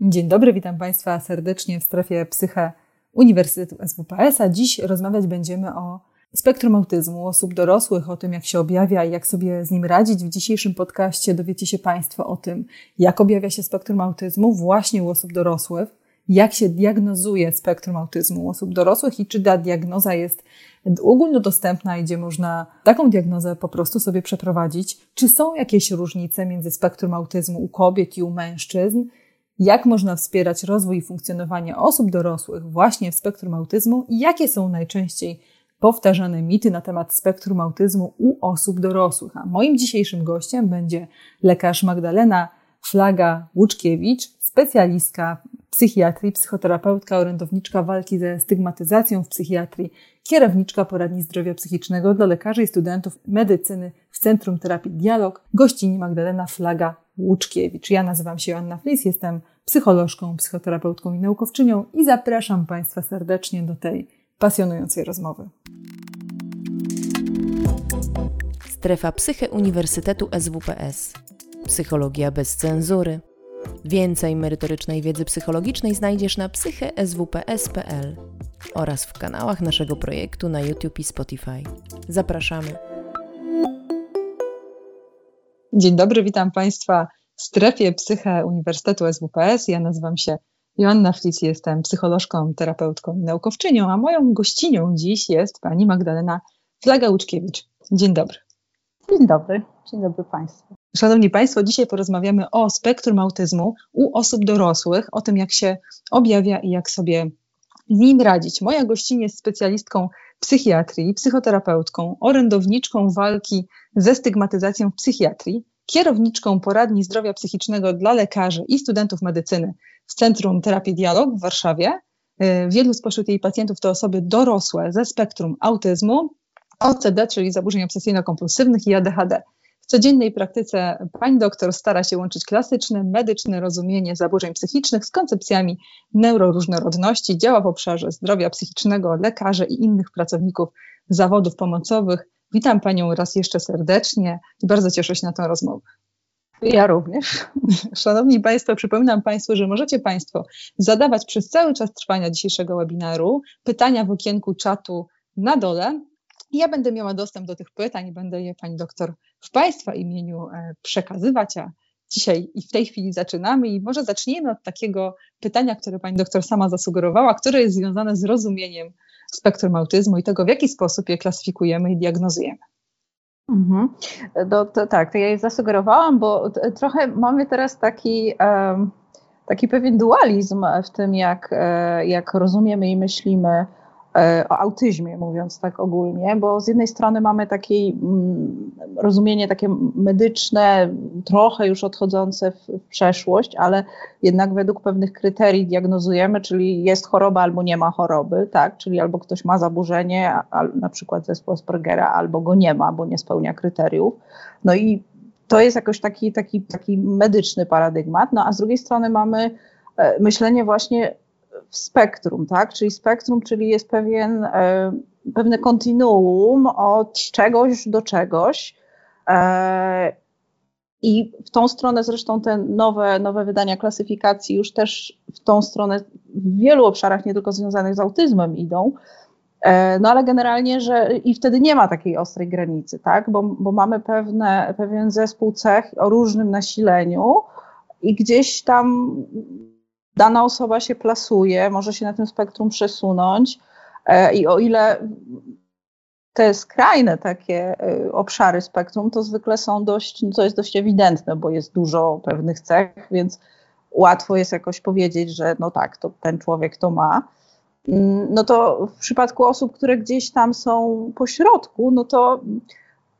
Dzień dobry, witam Państwa serdecznie w strefie Psyche Uniwersytetu SWPS, a dziś rozmawiać będziemy o spektrum autyzmu osób dorosłych, o tym jak się objawia i jak sobie z nim radzić. W dzisiejszym podcaście dowiecie się Państwo o tym, jak objawia się spektrum autyzmu właśnie u osób dorosłych, jak się diagnozuje spektrum autyzmu u osób dorosłych i czy ta diagnoza jest ogólnodostępna i gdzie można taką diagnozę po prostu sobie przeprowadzić, czy są jakieś różnice między spektrum autyzmu u kobiet i u mężczyzn, jak można wspierać rozwój i funkcjonowanie osób dorosłych właśnie w spektrum autyzmu i jakie są najczęściej powtarzane mity na temat spektrum autyzmu u osób dorosłych. A moim dzisiejszym gościem będzie lekarz Magdalena Flaga-Łuczkiewicz, specjalistka psychiatrii, psychoterapeutka, orędowniczka walki ze stygmatyzacją w psychiatrii, kierowniczka poradni zdrowia psychicznego dla lekarzy i studentów medycyny w Centrum Terapii Dialog, gościni Magdalena Flaga-Łuczkiewicz. Ja nazywam się Joanna Flis, jestem psycholożką, psychoterapeutką i naukowczynią i zapraszam Państwa serdecznie do tej pasjonującej rozmowy. Strefa Psyche Uniwersytetu SWPS. Psychologia bez cenzury. Więcej merytorycznej wiedzy psychologicznej znajdziesz na psycheswps.pl oraz w kanałach naszego projektu na YouTube i Spotify. Zapraszamy. Dzień dobry, witam Państwa w strefie Psyche Uniwersytetu SWPS. Ja nazywam się Joanna Flis, jestem psycholożką, terapeutką i naukowczynią, a moją gościnią dziś jest pani Magdalena Flaga-Łuczkiewicz. Dzień dobry. Dzień dobry. Dzień dobry Państwu. Szanowni Państwo, dzisiaj porozmawiamy o spektrum autyzmu u osób dorosłych, o tym, jak się objawia i jak sobie z nim radzić. Moja gościnie jest specjalistką psychiatrii, psychoterapeutką, orędowniczką walki ze stygmatyzacją w psychiatrii, kierowniczką poradni zdrowia psychicznego dla lekarzy i studentów medycyny w Centrum Terapii Dialog w Warszawie. Y, wielu spośród jej pacjentów to osoby dorosłe ze spektrum autyzmu, OCD, czyli zaburzeń obsesyjno-kompulsywnych i ADHD. W codziennej praktyce pani doktor stara się łączyć klasyczne, medyczne rozumienie zaburzeń psychicznych z koncepcjami neuroróżnorodności, działa w obszarze zdrowia psychicznego, lekarzy i innych pracowników zawodów pomocowych. Witam panią raz jeszcze serdecznie i bardzo cieszę się na tę rozmowę. Ja również. Szanowni Państwo, przypominam Państwu, że możecie Państwo zadawać przez cały czas trwania dzisiejszego webinaru pytania w okienku czatu na dole. Ja będę miała dostęp do tych pytań i będę je Pani doktor w Państwa imieniu e, przekazywać, a dzisiaj i w tej chwili zaczynamy i może zaczniemy od takiego pytania, które Pani doktor sama zasugerowała, które jest związane z rozumieniem spektrum autyzmu i tego, w jaki sposób je klasyfikujemy i diagnozujemy. Mhm. No, to, tak, to ja jej zasugerowałam, bo trochę mamy teraz taki, um, taki pewien dualizm w tym, jak, e, jak rozumiemy i myślimy o autyzmie, mówiąc tak ogólnie, bo z jednej strony mamy takie mm, rozumienie takie medyczne, trochę już odchodzące w, w, przeszłość, ale jednak według pewnych kryterii diagnozujemy, czyli jest choroba albo nie ma choroby, tak, czyli albo ktoś ma zaburzenie, a, na przykład zespół Aspergera, albo go nie ma, bo nie spełnia kryteriów. No i to jest jakoś taki, taki, taki medyczny paradygmat, no a z drugiej strony mamy e, myślenie właśnie spektrum, tak? Czyli spektrum, czyli jest pewien, e, pewne kontinuum od czegoś do czegoś. E, I w tą stronę zresztą te nowe, nowe wydania klasyfikacji już też w tą stronę w wielu obszarach, nie tylko związanych z autyzmem idą. E, no ale generalnie, że i wtedy nie ma takiej ostrej granicy, tak? Bo, bo mamy pewne, pewien zespół cech o różnym nasileniu i gdzieś tam dana osoba się plasuje, może się na tym spektrum przesunąć e, i o ile te skrajne takie e, obszary spektrum to zwykle są dość, co jest dość ewidentne, bo jest dużo pewnych cech, więc łatwo jest jakoś powiedzieć, że no tak, to ten człowiek to ma. Mm, no to w przypadku osób, które gdzieś tam są po środku, no to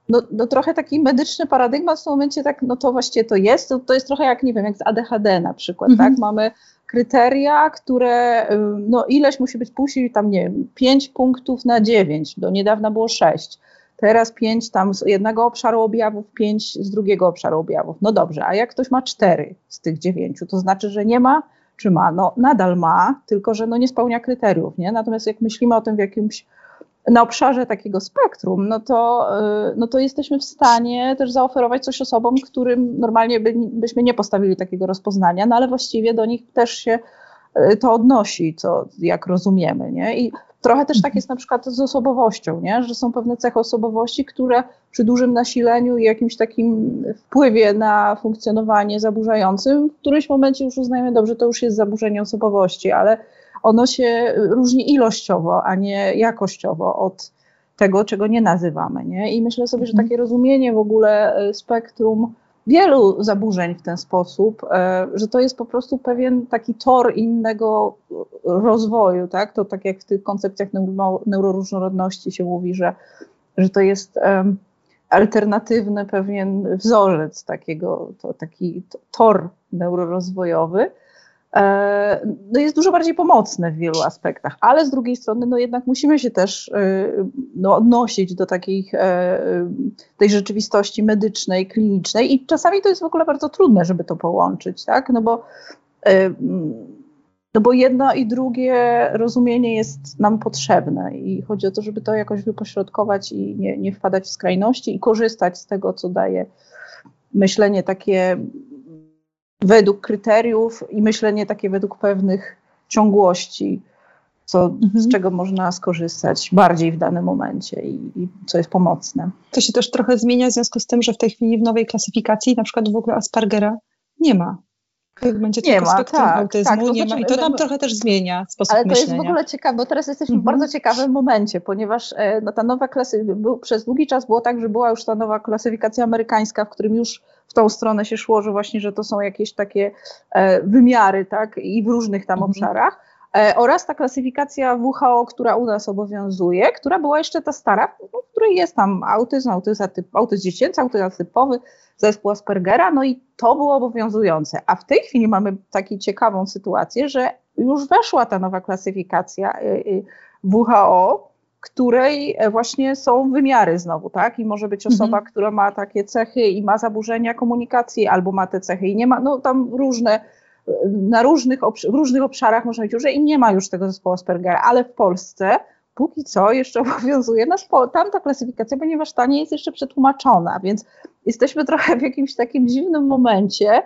no, no trochę taki medyczny paradygmat w tym momencie tak, no to właściwie to jest, to, to jest trochę jak, nie wiem, jak z ADHD na przykład, mhm. tak, mamy kryteria, które, no ileś musi być później, tam nie wiem, 5 punktów na 9, do niedawna było 6. Teraz 5 tam z jednego obszaru objawów, 5 z drugiego obszaru objawów. No dobrze, a jak ktoś ma 4 z tych 9, to znaczy, że nie ma, czy ma? No nadal ma, tylko że no nie spełnia kryteriów, nie? Natomiast jak myślimy o tym w jakimś na obszarze takiego spektrum, no to, y, no to jesteśmy w stanie też zaoferować coś osobom, którym normalnie by, byśmy nie postawili takiego rozpoznania, no ale właściwie do nich też się y, to odnosi, co, jak rozumiemy. Nie? I trochę też tak jest na przykład z osobowością, nie? że są pewne cechy osobowości, które przy dużym nasileniu i jakimś takim wpływie na funkcjonowanie zaburzającym, w którymś momencie już uznajemy, dobrze, to już jest zaburzenie osobowości, ale ono się różni ilościowo, a nie jakościowo od tego, czego nie nazywamy. Nie? I myślę sobie, że mhm. takie rozumienie w ogóle e, spektrum wielu zaburzeń w ten sposób, e, że to jest po prostu pewien taki tor innego rozwoju, tak? To tak jak w tych koncepcjach neuro, neuroróżnorodności się mówi, że, że to jest um, alternatywny pewien wzorzec takiego, to, taki tor neurorozwojowy, no jest dużo bardziej pomocne w wielu aspektach, ale z drugiej strony no jednak musimy się też e, no, odnosić do takiej e, tej rzeczywistości medycznej, klinicznej i czasami to jest w ogóle bardzo trudne, żeby to połączyć, tak? No bo, no bo jedno i drugie rozumienie jest nam potrzebne i chodzi o to, żeby to jakoś wypośrodkować i nie, nie wpadać w skrajności i korzystać z tego, co daje myślenie takie według kryteriów i myślenie takie według pewnych ciągłości, co, mhm. z czego można skorzystać bardziej w danym momencie i, i, co jest pomocne. To się też trochę zmienia w związku z tym, że w tej chwili w nowej klasyfikacji na przykład w ogóle Aspergera nie ma. Jak będzie nie ma, tak, autyzmu, tak, to nie znaczy, ma. I to nam trochę też zmienia sposób myślenia. Ale to jest w ogóle ciekawe, bo teraz jesteśmy w mhm. bardzo ciekawym momencie, ponieważ e, no, ta nowa klasyfikacja, przez długi czas było tak, że była już ta nowa klasyfikacja amerykańska, w którym już w tą stronę się szło, że właśnie, że to są jakieś takie e, wymiary, tak, i w różnych tam mhm. obszarach. E, oraz ta klasyfikacja WHO, która u nas obowiązuje, która była jeszcze ta stara, w której jest tam autyzm, autyzm, autyzm dziecięcy, autyzm typowy, zespół Aspergera, no i to było obowiązujące. A w tej chwili mamy taką ciekawą sytuację, że już weszła ta nowa klasyfikacja y, y, WHO, której e, właśnie są wymiary znowu, tak? I może być osoba, mhm. która ma takie cechy i ma zaburzenia komunikacji, albo ma te cechy i nie ma, no tam różne, na różnych, różnych obszarach można być że i nie ma już tego zespołu Aspergera, ale w Polsce póki co jeszcze obowiązuje nasz, tamta klasyfikacja, ponieważ ta nie jest jeszcze przetłumaczona, więc jesteśmy trochę w jakimś takim dziwnym momencie,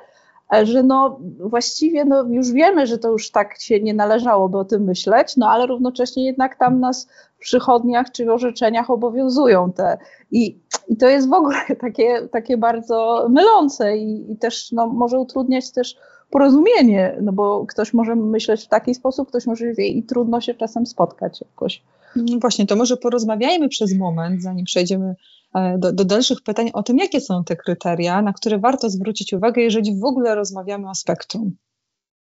e, że no właściwie no już wiemy, że to już tak się nie należałoby o tym myśleć, no ale równocześnie jednak tam nas w przychodniach czy w orzeczeniach obowiązują te. I, i to jest w ogóle takie, takie bardzo mylące i, i też no, może utrudniać też porozumienie, no bo ktoś może myśleć w taki sposób, ktoś może i trudno się czasem spotkać jakoś. No właśnie, to może porozmawiajmy przez moment, zanim przejdziemy e, do, do dalszych pytań, o tym, jakie są te kryteria, na które warto zwrócić uwagę, jeżeli w ogóle rozmawiamy o spektrum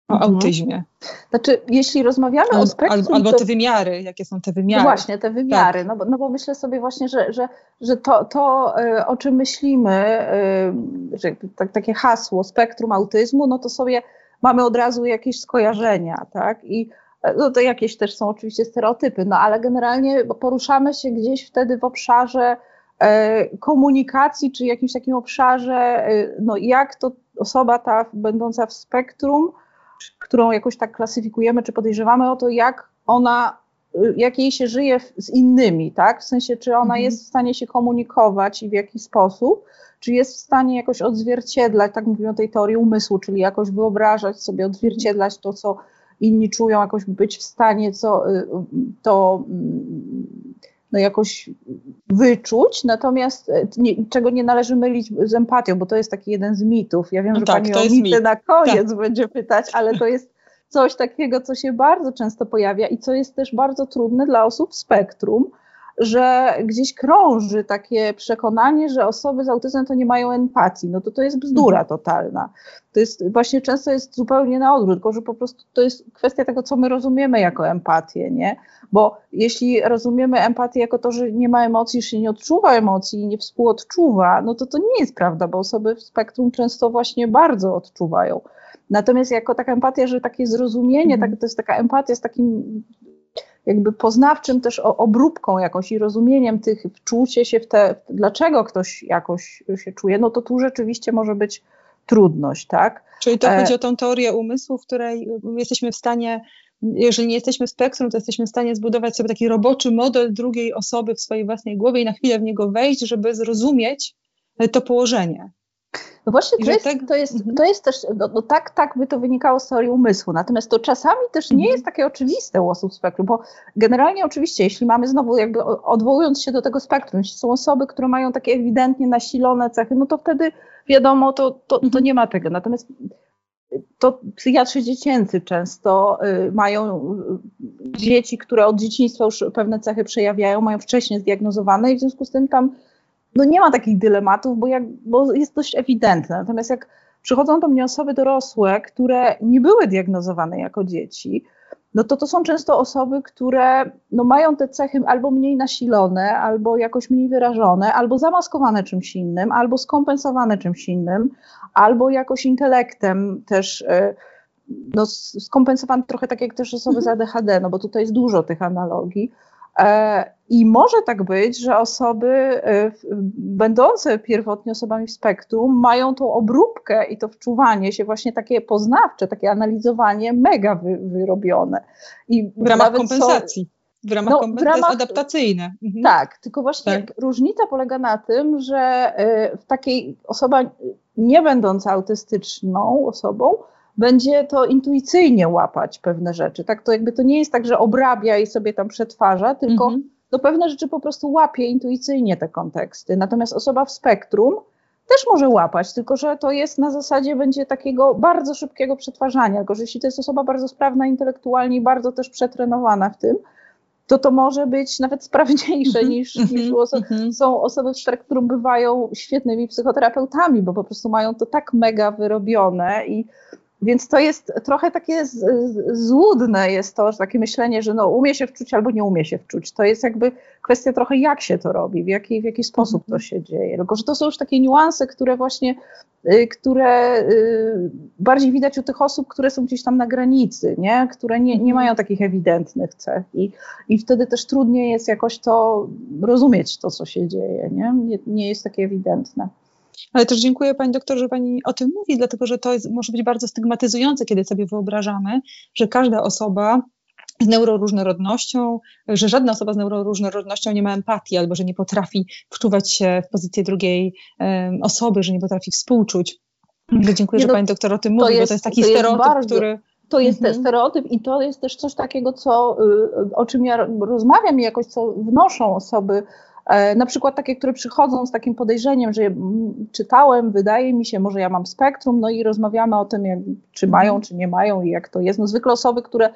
o mhm. autyzmie. Znaczy, jeśli rozmawiamy o spektrum... Albo, albo, te wymiary, jakie są te wymiary. No właśnie, te wymiary, tak. no, bo, no bo myślę sobie właśnie, że, że, że to, to, e, o czym myślimy, e, że tak, takie hasło spektrum autyzmu, no to sobie mamy od razu jakieś skojarzenia, tak? I no to jakieś też są oczywiście stereotypy, no ale generalnie poruszamy się gdzieś wtedy w obszarze e, komunikacji, czy jakimś takim obszarze, e, no jak to osoba ta będąca w spektrum, którą jakoś tak klasyfikujemy, czy podejrzewamy o to, jak ona, jak jej się żyje z innymi, tak? W sensie, czy ona mhm. jest w stanie się komunikować i w jaki sposób, czy jest w stanie jakoś odzwierciedlać, tak mówimy o tej teorii umysłu, czyli jakoś wyobrażać sobie, odzwierciedlać to, co inni czują jakoś być w stanie co, y, to mm, no jakoś wyczuć, natomiast y, nie, czego nie należy mylić z empatią, bo to jest taki jeden z mitów. Ja wiem, no że tak, pani o mity mit. na koniec tak. będzie pytać, ale to jest coś takiego, co się bardzo często pojawia i co jest też bardzo trudne dla osób spektrum, że gdzieś krąży takie przekonanie, że osoby z autyzmem to nie mają empatii. No to to jest bzdura mhm. totalna. To jest właśnie często jest zupełnie na odwrót, tylko że po prostu to jest kwestia tego, co my rozumiemy jako empatię, nie? Bo jeśli rozumiemy empatię jako to, że nie ma emocji, że się nie odczuwa emocji i nie współodczuwa, no to to nie jest prawda, bo osoby w spektrum często właśnie bardzo odczuwają. Natomiast jako taka empatia, że takie zrozumienie, mm. tak, to jest taka empatia z takim jakby poznawczym też obróbką jakąś i rozumieniem tych, wczucie się w te, dlaczego ktoś jakoś się czuje, no to tu rzeczywiście może być trudność, tak? Czyli to chodzi e, o tą teorię umysłu, w której jesteśmy w stanie jeżeli nie jesteśmy spektrum, to jesteśmy w stanie zbudować sobie taki roboczy model drugiej osoby w swojej własnej głowie i na chwilę w niego wejść, żeby zrozumieć to położenie. No właśnie, to jest, tak... to, jest, mhm. to jest też, no, no, tak, tak by to wynikało z teorii umysłu, natomiast to czasami też nie mhm. jest takie oczywiste u osób spektrum, bo generalnie oczywiście, jeśli mamy znowu jakby odwołując się do tego spektrum, jeśli są osoby, które mają takie ewidentnie nasilone cechy, no to wtedy wiadomo, to, to, to mhm. nie ma tego. Natomiast to psychiatrzy dziecięcy często y, mają y, dzieci, które od dzieciństwa już pewne cechy przejawiają, mają wcześniej zdiagnozowane i w związku z tym tam no nie ma takich dylematów, bo, jak, bo jest dość ewidentne. Natomiast jak przychodzą do mnie osoby dorosłe, które nie były diagnozowane jako dzieci, no to to są często osoby, które no mają te cechy albo mniej nasilone, albo jakoś mniej wyrażone, albo zamaskowane czymś innym, albo skompensowane czymś innym, albo jakoś intelektem też y, no, trochę tak jak też osoby z. ADHD, no bo tutaj jest dużo tych analogii. E, I może tak być, że osoby e, będące pierwotnie osobami w spektrum mają tą obróbkę i to wczuwanie się, właśnie takie poznawcze, takie analizowanie mega wy, wyrobione. I w ramach kompensacji. Są, w ramach no, kompensacji ramach, adaptacyjne. Mhm. Tak, tylko właśnie tak. różnica polega na tym, że e, w takiej osoba nie będąca autystyczną osobą, będzie to intuicyjnie łapać pewne rzeczy. Tak, to jakby to nie jest tak, że obrabia i sobie tam przetwarza, tylko -hmm. no pewne rzeczy po prostu łapie intuicyjnie te konteksty. Natomiast osoba w spektrum też może łapać, tylko że to jest na zasadzie będzie takiego bardzo szybkiego przetwarzania, tylko że jeśli to jest osoba bardzo sprawna intelektualnie i bardzo też przetrenowana w tym, to to może być nawet sprawniejsze mm -hmm. niż, niż mm -hmm. są osoby w spektrum bywają świetnymi psychoterapeutami, bo po prostu mają to tak mega wyrobione i więc to jest trochę takie złudne jest to, że takie myślenie, że no umie się wczuć albo nie umie się wczuć. To jest jakby kwestia trochę jak się to robi, w jaki, w jaki sposób to się dzieje. Tylko, że to są już takie niuanse, które właśnie, y, które y, bardziej widać u tych osób, które są gdzieś tam na granicy, nie? które nie, nie mają takich ewidentnych cech i, i wtedy też trudniej jest jakoś to rozumieć to, co się dzieje, nie, nie, nie jest takie ewidentne. Ale też dziękuję Pani doktor, że Pani o tym mówi, dlatego że to jest, może być bardzo stygmatyzujące, kiedy sobie wyobrażamy, że każda osoba z neuroróżnorodnością, że żadna osoba z neuroróżnorodnością nie ma empatii albo że nie potrafi wczuwać się w pozycję drugiej um, osoby, że nie potrafi współczuć. Dziękuję, nie, że no, Pani doktor o tym mówi, jest, bo to jest taki to stereotyp, jest bardzo, który... To jest mhm. stereotyp i to jest też coś takiego, co, y, o czym ja rozmawiam i jakoś co wnoszą osoby na przykład takie, które przychodzą z takim podejrzeniem, że czytałem, wydaje mi się, może ja mam spektrum, no i rozmawiamy o tym, jak, czy mają, czy nie mają i jak to jest. No zwykle osoby, które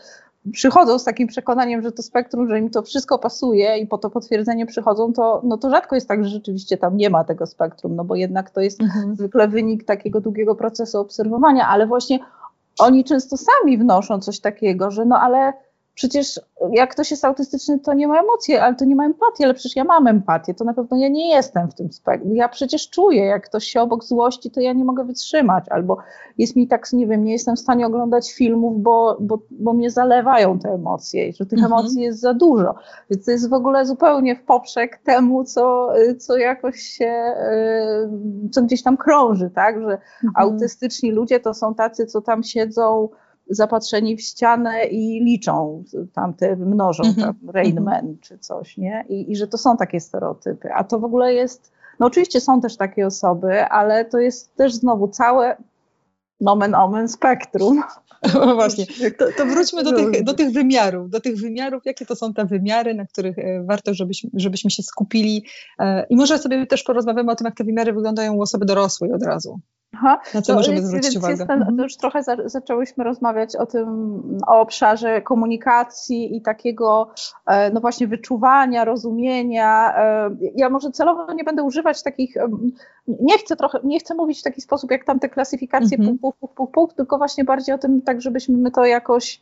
przychodzą z takim przekonaniem, że to spektrum, że im to wszystko pasuje i po to potwierdzenie przychodzą, to, no to rzadko jest tak, że rzeczywiście tam nie ma tego spektrum, no bo jednak to jest mhm. zwykle wynik takiego długiego procesu obserwowania, ale właśnie oni często sami wnoszą coś takiego, że no ale przecież jak ktoś jest autystyczny, to nie ma emocji, ale to nie ma empatii, ale przecież ja mam empatię, to na pewno ja nie jestem w tym spektrum. Ja przecież czuję, jak ktoś się obok złości, to ja nie mogę wytrzymać, albo jest mi tak, nie wiem, nie jestem w stanie oglądać filmów, bo, bo, bo mnie zalewają te emocje, że tych mhm. emocji jest za dużo. Więc to jest w ogóle zupełnie w poprzek temu, co, co jakoś się, co gdzieś tam krąży, tak, że mhm. autystyczni ludzie to są tacy, co tam siedzą zapatrzeni w ścianę i liczą, tamte mnożą, mm -hmm. tam Rain Man mm -hmm. czy coś, nie? I, I że to są takie stereotypy. A to w ogóle jest, no oczywiście są też takie osoby, ale to jest też znowu całe nomen omen spektrum. No właśnie, to, to wróćmy do tych, do tych wymiarów, do tych wymiarów, jakie to są te wymiary, na których e, warto, żebyśmy, żebyśmy się skupili e, i może sobie też porozmawiamy o tym, jak te wymiary wyglądają u osoby dorosłej od razu. Aha. Na co możemy zwrócić uwagę? Ten, mhm. to już trochę za, zaczęłyśmy rozmawiać o tym, o obszarze komunikacji i takiego, e, no właśnie, wyczuwania, rozumienia. E, ja może celowo nie będę używać takich, nie chcę trochę, nie chcę mówić w taki sposób, jak tam te klasyfikacje mhm. puk, puk, puk, puk, tylko właśnie bardziej o tym, tak żebyśmy my to jakoś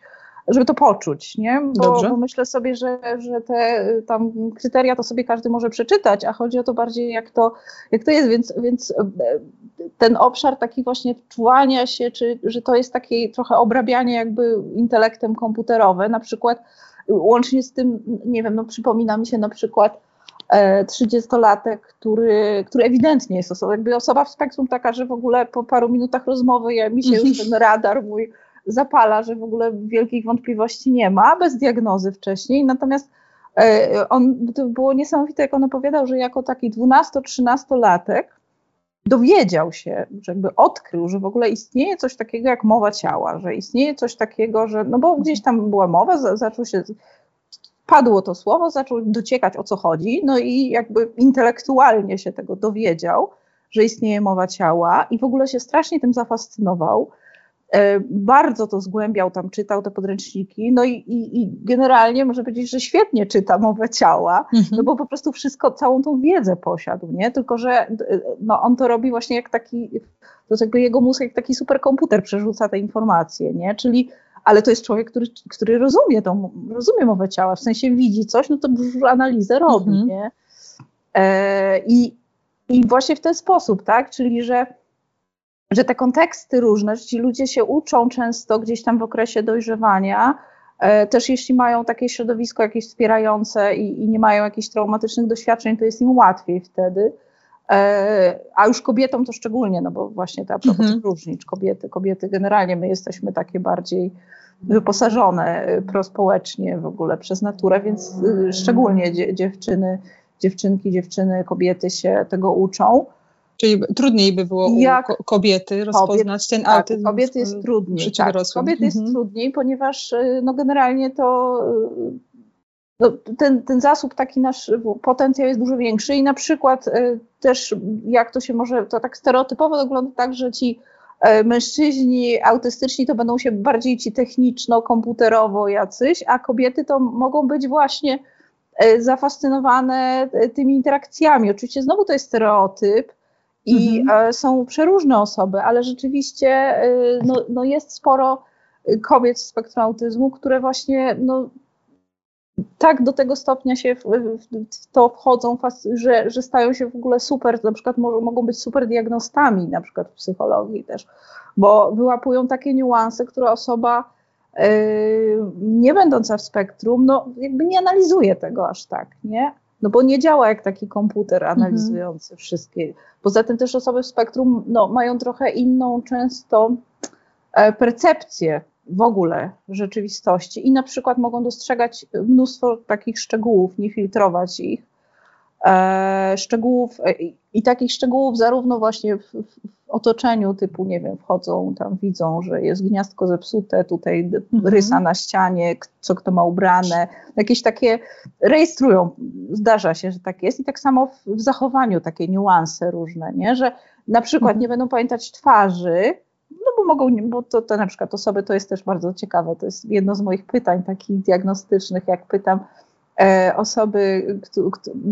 żeby to poczuć, nie? Bo, bo, myślę sobie, że, że te tam kryteria to sobie każdy może przeczytać, a chodzi o to bardziej, jak to, jak to jest, więc, więc e, ten obszar taki właśnie wczuwania się, czy że to jest takie trochę obrabianie jakby intelektem komputerowym, na przykład łącznie z tym, nie wiem, no przypomina mi się na przykład 30-latek, e, który, który ewidentnie jest osobą, jakby osoba w spektrum taka, że w ogóle po paru minutach rozmowy ja, mi się już ten radar mój zapala, że w ogóle wielkich wątpliwości nie ma, bez diagnozy wcześniej. Natomiast e, on, to było niesamowite, jak on opowiadał, że jako taki 12-13-latek dowiedział się, że jakby odkrył, że w ogóle istnieje coś takiego jak mowa ciała, że istnieje coś takiego, że, no bo gdzieś tam była mowa, zaczął się, padło to słowo, zaczął dociekać o co chodzi, no i jakby intelektualnie się tego dowiedział, że istnieje mowa ciała i w ogóle się strasznie tym zafascynował. E, bardzo to zgłębiał, tam czytał te podręczniki, no i, i, i generalnie może powiedzieć, że świetnie czyta mowę ciała, mhm. no bo po prostu wszystko, całą tą wiedzę posiadł, nie? Tylko, że no, on to robi właśnie jak taki, to jakby jego mózg jak taki superkomputer przerzuca te informacje, nie? Czyli ale to jest człowiek, który, który rozumie, tą, rozumie mowę ciała, w sensie widzi coś, no to analizę robi, mhm. nie? E, i, I właśnie w ten sposób, tak? Czyli, że że te konteksty różne, że ci ludzie się uczą często gdzieś tam w okresie dojrzewania, e, też jeśli mają takie środowisko jakieś wspierające i, i, nie mają jakichś traumatycznych doświadczeń, to jest im łatwiej wtedy. E, a już kobietom to szczególnie, no bo właśnie ta propos mhm. różnic, kobiety, kobiety generalnie my jesteśmy takie bardziej wyposażone e, prospołecznie w ogóle przez naturę, więc szczególnie dziewczyny, dziewczynki, dziewczyny, kobiety się tego uczą. Czyli trudniej by było Jak u kobiety rozpoznać ten tak, autyzm. Kobiety jest trudniej. Tak, kobiety jest mhm. trudniej, ponieważ y, no generalnie to y, no, ten, ten zasób, taki nasz potencjał jest dużo większy i na przykład y, też jak to się może, to tak stereotypowo wygląda tak, że ci mężczyźni autystyczni to będą się bardziej ci techniczno-komputerowo jacyś, a kobiety to mogą być właśnie zafascynowane tymi interakcjami. Oczywiście znowu to jest stereotyp, i mhm. E, są przeróżne osoby, ale rzeczywiście e, no, no jest sporo kobiet w spektrum autyzmu, które właśnie no, tak do tego stopnia się w, w to wchodzą, że, że stają się w ogóle super, na przykład mogą być super diagnostami, na przykład w psychologii też, bo wyłapują takie niuanse, które osoba yy, nie będąca w spektrum, no jakby nie analizuje tego aż tak, nie? No bo nie działa jak taki komputer mhm. analizujący mhm. wszystkie. Poza tym też osoby w spektrum no, mają trochę inną często e, percepcję w ogóle rzeczywistości i na przykład mogą dostrzegać mnóstwo takich szczegółów, nie filtrować ich, e, szczegółów e, i takich szczegółów zarówno właśnie w, w, otoczeniu typu, nie wiem, wchodzą tam, widzą, że jest gniazdko zepsute, tutaj mhm. rysa na ścianie, co kto ma ubrane, jakieś takie rejestrują, zdarza się, że tak jest i tak samo w, w zachowaniu takie niuanse różne, nie, że na przykład mhm. nie będą pamiętać twarzy, no bo mogą, bo to, to na przykład osoby, to jest też bardzo ciekawe, to jest jedno z moich pytań takich diagnostycznych, jak pytam, osoby,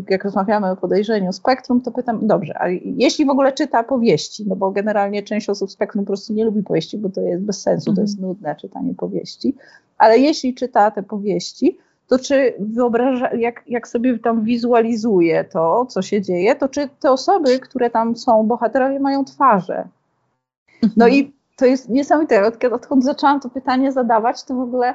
jak rozmawiamy o podejrzeniu spektrum, to pytam, dobrze, a jeśli w ogóle czyta powieści, no bo generalnie część osób spektrum po prostu nie lubi powieści, bo to jest bez sensu, to jest mhm. nudne czytanie powieści, ale jeśli czyta te powieści, to czy wyobraża, jak, jak sobie tam wizualizuje to, co się dzieje, to czy te osoby, które tam są, bohaterowie, mają twarze? No mhm. i to jest niesamowite. Od, odkąd zaczęłam to pytanie zadawać, to w ogóle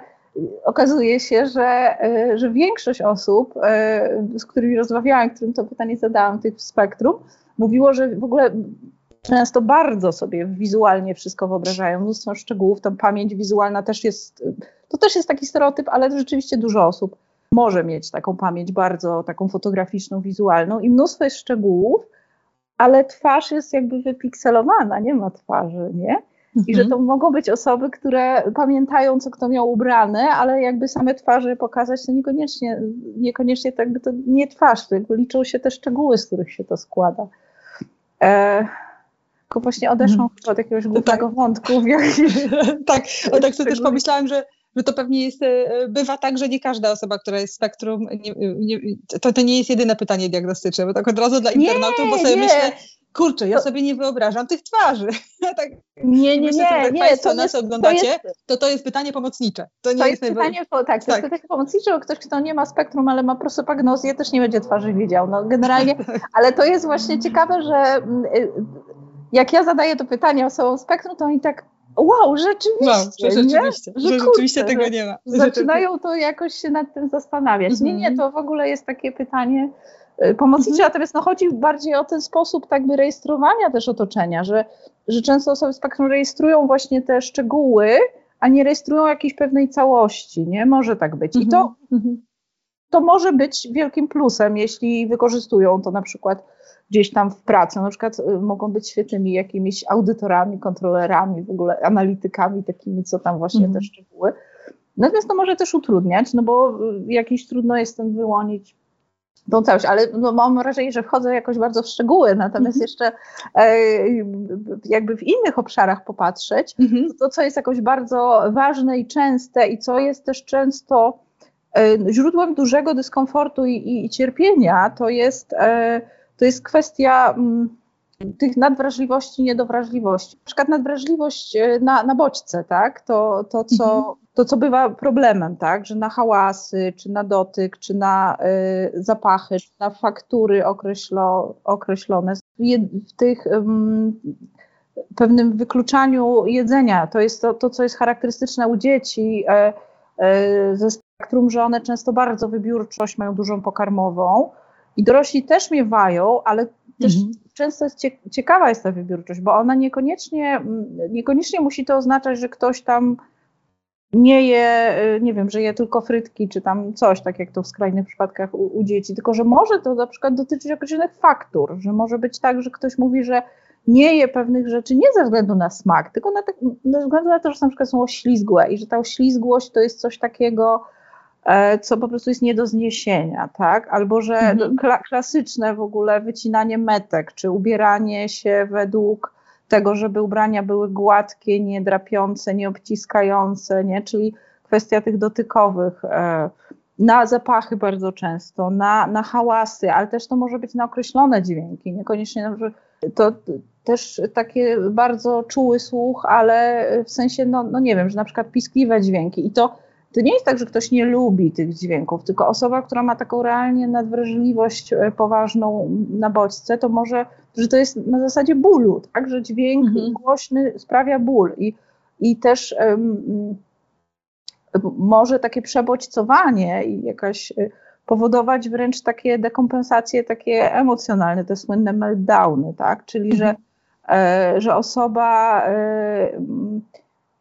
okazuje się, że, e, że większość osób, e, z którymi rozmawiałam, którym to pytanie zadałam, tych w spektrum, mówiło, że w ogóle często bardzo sobie wizualnie wszystko wyobrażają, mnóstwo szczegółów, tam pamięć wizualna też jest, to też jest taki stereotyp, ale rzeczywiście dużo osób może mieć taką pamięć bardzo taką fotograficzną, wizualną i mnóstwo jest szczegółów, ale twarz jest jakby wypikselowana, nie ma twarzy, nie? I że mhm. to mogą być osoby, które pamiętają, co kto miał ubrane, ale jakby same twarze pokazać, to niekoniecznie, niekoniecznie to jakby to nie twarz, to jakby liczą się te szczegóły, z których się to składa. E, tylko właśnie odeszłam hmm. od jakiegoś głupego tak. wątku. tak, o tak sobie też pomyślałam, że że to pewnie jest, e, bywa tak, że nie każda osoba, która jest spektrum, nie, nie, to, to nie jest jedyne pytanie diagnostyczne, bo tak od razu dla internautów, bo sobie myślę, kurczę, ja sobie nie wyobrażam tych twarzy. tak, nie, nie, myślę, nie, nie. Państwo to nas jest, oglądacie, to, jest, to, to jest pytanie pomocnicze. To, nie to jest, jest pytanie, po, tak, to tak. jest pytanie pomocnicze, bo ktoś, kto nie ma spektrum, ale ma prosopagnozję, też nie będzie twarzy widział. No generalnie, ale to jest właśnie ciekawe, że mm, y, jak ja zadaję to pytanie osobom spektrum, to oni tak wow, rzeczywiście, wow, że rzeczywiście, że, że rzeczywiście tego nie ma. Zaczynają to jakoś się nad tym zastanawiać. Nie, nie, to w ogóle jest takie pytanie y, pomocnicze, mhm. natomiast no, chodzi bardziej o ten sposób tak by rejestrowania też otoczenia, że, że często osoby z spektrum rejestrują właśnie te szczegóły, a nie rejestrują jakiejś pewnej całości, nie? Może tak być. I to, mhm. Mhm. to może być wielkim plusem, jeśli wykorzystują to na przykład gdzieś tam w pracy. Na przykład y, mogą być świetnymi jakimiś audytorami, kontrolerami, w ogóle analitykami takimi, co tam właśnie mhm. te szczegóły. Natomiast to może też utrudniać, no bo y, jakiś trudno jest ten wyłonić tą całość, ale no, mam wrażenie, że wchodzę jakoś bardzo w szczegóły, natomiast -hmm. jeszcze e, jakby w innych obszarach popatrzeć, to, to, co jest jakoś bardzo ważne i częste i co jest też często e, źródłem dużego dyskomfortu i, i, i cierpienia, to jest, e, to jest kwestia m, mm, tych nadwrażliwości, niedowrażliwości. Na przykład nadwrażliwość e, na, na bodźce, tak? To, to co mhm. to, co bywa problemem, tak, że na hałasy, czy na dotyk, czy na y, zapachy, czy na faktury określo, określone, w tych pewnym wykluczaniu jedzenia, to jest to, to, co jest charakterystyczne u dzieci e, e, ze spektrum, że one często bardzo wybiórczość mają dużą pokarmową. I dorośli też miewają, ale też mhm. często jest ciekawa jest ta wybiórczość, bo ona niekoniecznie, niekoniecznie musi to oznaczać, że ktoś tam nie je, y, nie wiem, że je tylko frytki, czy tam coś, tak jak to w skrajnych przypadkach u, u, dzieci, tylko że może to na przykład dotyczyć określonych faktur, że może być tak, że ktoś mówi, że nie je pewnych rzeczy nie ze względu na smak, tylko na tak, ze względu na to, że na przykład są oślizgłe i że ta oślizgłość to jest coś takiego, co po prostu jest nie do zniesienia, tak? Albo że mhm. kla klasyczne w ogóle wycinanie metek, czy ubieranie się według tego, żeby ubrania były gładkie, nie drapiące, nie obciskające, nie? czyli kwestia tych dotykowych, e, na zapachy bardzo często, na, na hałasy, ale też to może być na określone dźwięki, niekoniecznie to też takie bardzo czuły słuch, ale w sensie, no, no nie wiem, że na przykład piskliwe dźwięki i to to nie jest tak, że ktoś nie lubi tych dźwięków, tylko osoba, która ma taką realnie nadwrażliwość e, poważną na bodźce, to może, że to jest na zasadzie bólu, tak, że dźwięk mhm. głośny sprawia ból i, i też um, może takie przebodźcowanie i jakaś e, powodować wręcz takie dekompensacje takie emocjonalne, te słynne meltdowny, tak, czyli mhm. że, e, że osoba e,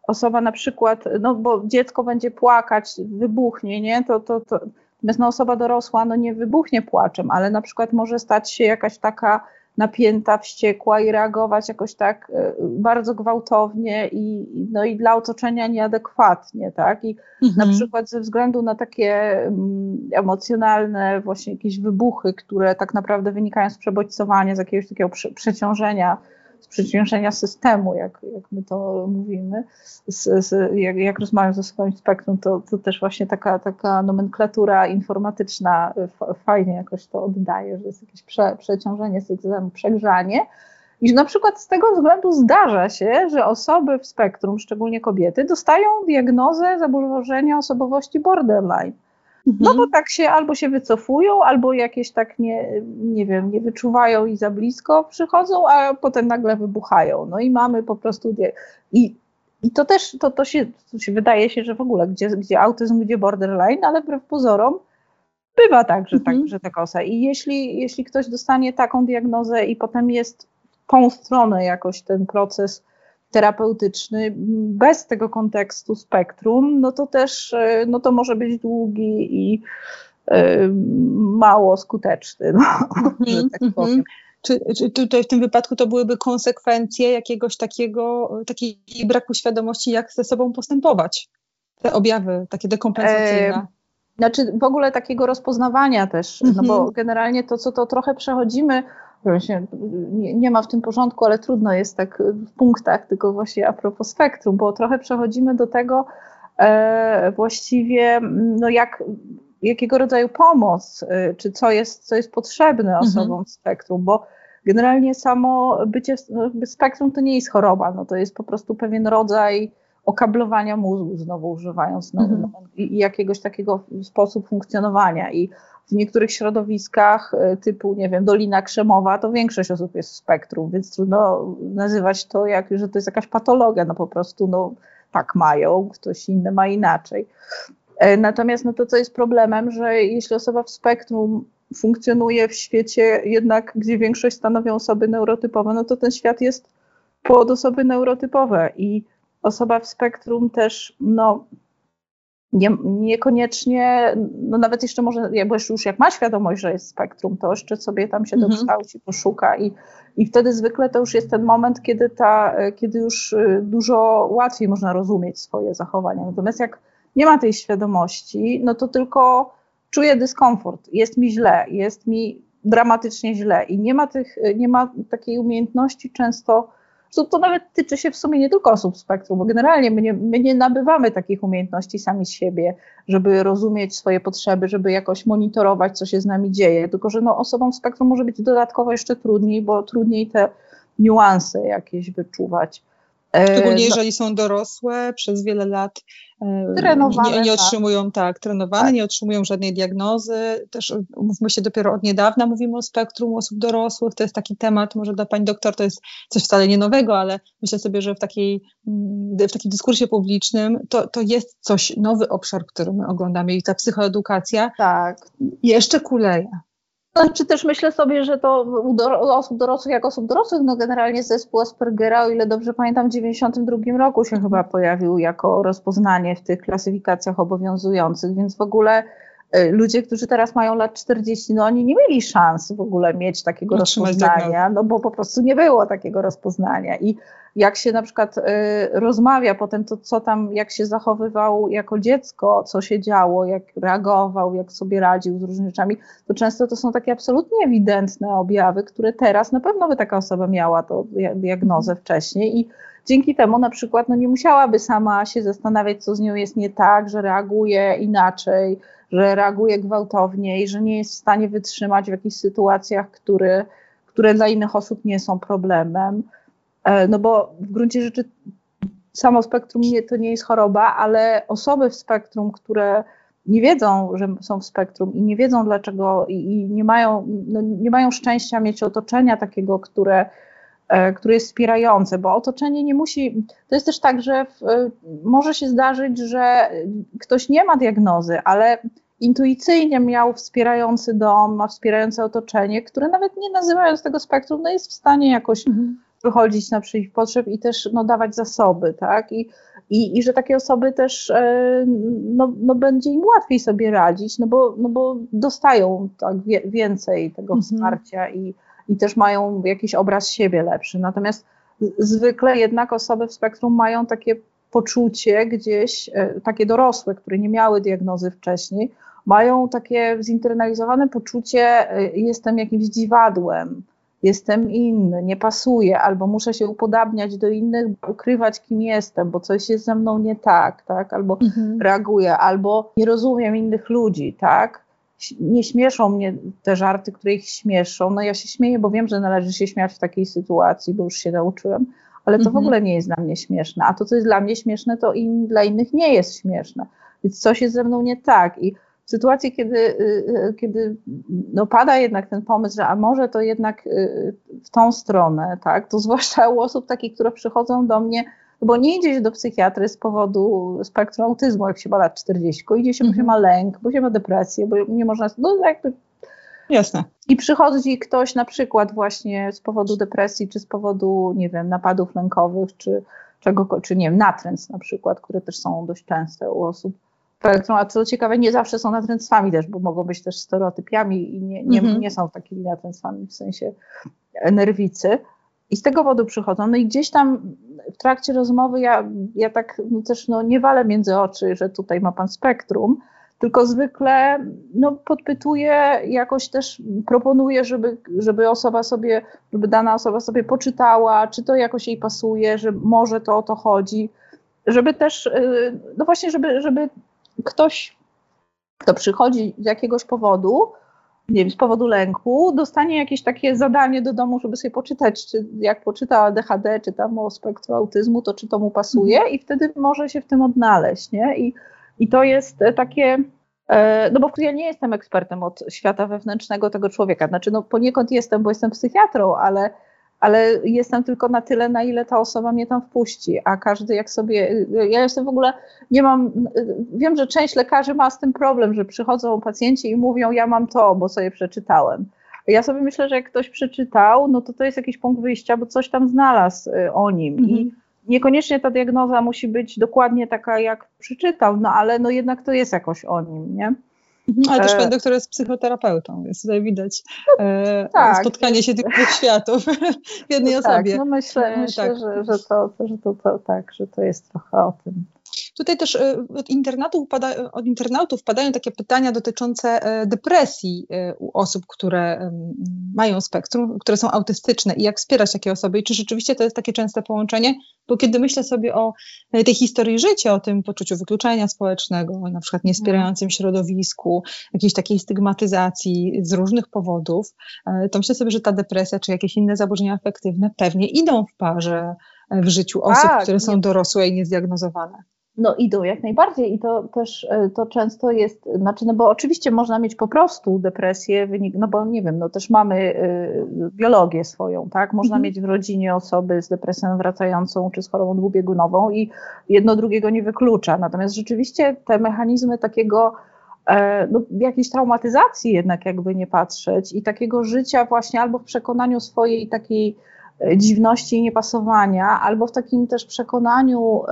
osoba na przykład, no bo dziecko będzie płakać, wybuchnie, nie, to, to, to natomiast no osoba dorosła no nie wybuchnie płaczem, ale na przykład może stać się jakaś taka napięta, wściekła i reagować jakoś tak e, bardzo gwałtownie i, no i dla otoczenia nieadekwatnie, tak? I mhm. na przykład ze względu na takie mm, emocjonalne właśnie jakieś wybuchy, które tak naprawdę wynikają z przebodźcowania, z jakiegoś takiego przeciążenia z przeciążenia systemu, jak, jak my to mówimy, z, z, jak, jak rozmawiam ze swoim spektrum, to, to też właśnie taka, taka nomenklatura informatyczna fajnie jakoś to oddaje, że jest jakieś prze, przeciążenie systemu, przegrzanie. I na przykład z tego względu zdarza się, że osoby w spektrum, szczególnie kobiety, dostają diagnozę zaburzenia osobowości borderline. No mhm. bo tak się albo się wycofują, albo jakieś tak nie, nie wiem, nie wyczuwają i za blisko przychodzą, a potem nagle wybuchają. No i mamy po prostu. I, i to też to, to, się, to się wydaje się, że w ogóle gdzie, gdzie autyzm, gdzie borderline, ale wbrew pozorom bywa tak, że, tak, mhm. że tak osa. I jeśli, jeśli ktoś dostanie taką diagnozę i potem jest w tą stronę jakoś ten proces terapeutyczny bez tego kontekstu spektrum, no to też e, no to może być długi i y, mało skuteczny, no, że tak mhm. powiem. Czy, czy tutaj w tym wypadku to byłyby konsekwencje jakiegoś takiego, takiej braku świadomości, jak ze sobą postępować? Te objawy takie dekompensacyjne. E, znaczy w ogóle takiego rozpoznawania też, no bo mhm. generalnie to, co to trochę przechodzimy się nie, nie, ma w tym porządku, ale trudno jest tak w punktach, tylko właśnie a propos spektrum, bo trochę przechodzimy do tego e, właściwie, no jak, jakiego rodzaju pomoc, e, czy co jest, co jest potrzebne mhm. osobom mhm. w spektrum, bo generalnie samo bycie no, spektrum to nie jest choroba, no to jest po prostu pewien rodzaj okablowania mózgu, znowu używając no, mhm. no, i jakiegoś takiego sposób funkcjonowania i w niektórych środowiskach e, typu, nie wiem, Dolina Krzemowa, to większość osób jest w spektrum, więc trudno nazywać to, jak, że to jest jakaś patologia, no po prostu no, tak mają, ktoś inny ma inaczej. E, natomiast no to, co jest problemem, że jeśli osoba w spektrum funkcjonuje w świecie jednak, gdzie większość stanowią osoby neurotypowe, no to ten świat jest pod osoby neurotypowe i osoba w spektrum też, no, nie, niekoniecznie, no nawet jeszcze może, bo już jak ma świadomość, że jest spektrum, to jeszcze sobie tam się mhm. dokształci, poszuka i, i wtedy zwykle to już jest ten moment, kiedy, ta, kiedy już y, dużo łatwiej można rozumieć swoje zachowania. Natomiast jak nie ma tej świadomości, no to tylko czuję dyskomfort, jest mi źle, jest mi dramatycznie źle i nie ma, tych, nie ma takiej umiejętności często, to, to nawet tyczy się w sumie nie tylko osób spektrum, bo generalnie my nie, my nie nabywamy takich umiejętności sami z siebie, żeby rozumieć swoje potrzeby, żeby jakoś monitorować, co się z nami dzieje, tylko że no, osobom w spektrum może być dodatkowo jeszcze trudniej, bo trudniej te niuanse jakieś wyczuwać. Szczególnie no. jeżeli są dorosłe, przez wiele lat e, trenowane, nie, nie tak. otrzymują, tak, tak trenowane, tak. nie otrzymują żadnej diagnozy. Też mówmy się dopiero od niedawna, mówimy o spektrum osób dorosłych. To jest taki temat, może dla pani doktor to jest coś wcale nie nowego, ale myślę sobie, że w, takiej, mm, w takim dyskursie publicznym to, to jest coś, nowy obszar, który my oglądamy i ta psychoedukacja tak. jeszcze kuleje. Znaczy też myślę sobie, że to u, osób dorosłych, jak osób dorosłych, no generalnie zespół Aspergera, o ile dobrze pamiętam, w 1992 roku się chyba pojawił jako rozpoznanie w tych klasyfikacjach obowiązujących, więc w ogóle y, ludzie, którzy teraz mają lat 40, no oni nie mieli szans w ogóle mieć takiego rozpoznania, no bo po prostu nie było takiego rozpoznania i jak się na przykład y, rozmawia potem, to co tam, jak się zachowywał jako dziecko, co się działo, jak reagował, jak sobie radził z różnymi rzeczami, to często to są takie absolutnie ewidentne objawy, które teraz na pewno by taka osoba miała to diagnozę wcześniej i dzięki temu na przykład no nie musiałaby sama się zastanawiać, co z nią jest nie tak, że reaguje inaczej, że reaguje gwałtowniej, że nie jest w stanie wytrzymać w jakichś sytuacjach, które, które dla innych osób nie są problemem. E, no bo w gruncie rzeczy samo spektrum nie, to nie jest choroba, ale osoby w spektrum, które nie wiedzą, że są w spektrum i nie wiedzą dlaczego i, i nie, mają, no nie mają szczęścia mieć otoczenia takiego, które, e, które jest wspierające, bo otoczenie nie musi. To jest też tak, że w, e, może się zdarzyć, że ktoś nie ma diagnozy, ale intuicyjnie miał wspierający dom, ma wspierające otoczenie, które nawet nie nazywając tego spektrum, no jest w stanie jakoś. Mhm wychodzić naprzeciw potrzeb i też no, dawać zasoby, tak? I, i, i że takie osoby też e, no, no, będzie im łatwiej sobie radzić, no bo, no bo dostają tak wie, więcej tego mhm. wsparcia i, i też mają jakiś obraz siebie lepszy. Natomiast zwykle jednak osoby w spektrum mają takie poczucie gdzieś, e, takie dorosłe, które nie miały diagnozy wcześniej, mają takie zinternalizowane poczucie, e, jestem jakimś dziwadłem, jestem inny, nie pasuję, albo muszę się upodabniać do innych, ukrywać kim jestem, bo coś jest ze mną nie tak, tak? Albo mhm. reaguję, albo nie rozumiem innych ludzi, tak? Nie śmieszą mnie te żarty, które ich śmieszą. No ja się śmieję, bo wiem, że należy się śmiać w takiej sytuacji, bo już się nauczyłem, ale to mhm. w ogóle nie jest dla mnie śmieszne. A to, co jest dla mnie śmieszne, to in, dla innych nie jest śmieszne. Więc coś jest ze mną nie tak. I w sytuacji, kiedy, y, y, kiedy no pada jednak ten pomysł, że a może to jednak y, w tą stronę, tak, to zwłaszcza u osób takich, które przychodzą do mnie, no bo nie idzie się do psychiatry z powodu spektrum autyzmu, jak się ma lat 40, idzie się, bo się mhm. ma lęk, bo się ma depresję, bo nie można, no jakby Jasne. I przychodzi ktoś na przykład właśnie z powodu depresji, czy z powodu, nie wiem, napadów lękowych, czy czego, czy nie wiem, natręt na przykład, które też są dość częste u osób spektrum, a co ciekawe, nie zawsze są natręctwami też, bo mogą być też stereotypiami i nie, nie, -hmm. nie są takimi natręctwami w sensie nerwicy. I z tego powodu przychodzą. No i gdzieś tam w trakcie rozmowy ja, ja tak też no, nie walę między oczy, że tutaj ma pan spektrum, tylko zwykle no, podpytuję, jakoś też proponuję, żeby, żeby osoba sobie, żeby dana osoba sobie poczytała, czy to jakoś jej pasuje, że może to o to chodzi, żeby też, y, no właśnie, żeby, żeby ktoś, kto przychodzi z jakiegoś powodu, nie wiem, z powodu lęku, dostanie jakieś takie zadanie do domu, żeby sobie poczytać, czy jak poczyta DHD, czy tam o spektrum autyzmu, to czy to mu pasuje mhm. i wtedy może się w tym odnaleźć, nie? I, i to jest takie, e, no bo ja nie jestem ekspertem od świata wewnętrznego tego człowieka, znaczy no poniekąd jestem, bo jestem psychiatrą, ale ale jestem tylko na tyle, na ile ta osoba mnie tam wpuści, a każdy jak sobie, ja jestem w ogóle, nie mam, wiem, że część lekarzy ma z tym problem, że przychodzą pacjenci i mówią, ja mam to, bo sobie przeczytałem. Ja sobie myślę, że jak ktoś przeczytał, no to to jest jakiś punkt wyjścia, bo coś tam znalazł y, o nim. Mhm. I Niekoniecznie ta diagnoza musi być dokładnie taka, jak przeczytał, no ale no jednak to jest jakoś o nim, nie? Mhm, ale też e, pan doktor jest psychoterapeutą, więc tutaj widać no, e, tak, spotkanie się tych dwóch światów w jednej no tak, osobie. No myślę, myślę tak. że, że, to, że to, to, tak, że to jest trochę o tym. Tutaj też e, od internautów, pada, od internautów padają takie pytania dotyczące e, depresji e, u osób, które mają spektrum, które są autystyczne i jak wspierać takie osoby i czy rzeczywiście to jest takie częste połączenie, bo kiedy myślę sobie o tej historii życia, o tym poczuciu wykluczenia społecznego, na przykład niespierającym środowisku, jakiejś takiej stygmatyzacji z różnych powodów, to myślę sobie, że ta depresja czy jakieś inne zaburzenia afektywne pewnie idą w parze w życiu osób, tak, które są dorosłe i niezdiagnozowane. No idą jak najbardziej i to też e, to często jest, znaczy no bo oczywiście można mieć po prostu depresję, wynik, no bo nie wiem, no też mamy y, biologię swoją, tak? Można mhm. mieć w rodzinie osoby z depresją wracającą czy z chorobą dwubiegunową i jedno drugiego nie wyklucza. Natomiast rzeczywiście te mechanizmy takiego e, no, jakiejś traumatyzacji jednak jakby nie patrzeć i takiego życia właśnie albo w przekonaniu swojej takiej dziwności i niepasowania, albo w takim też przekonaniu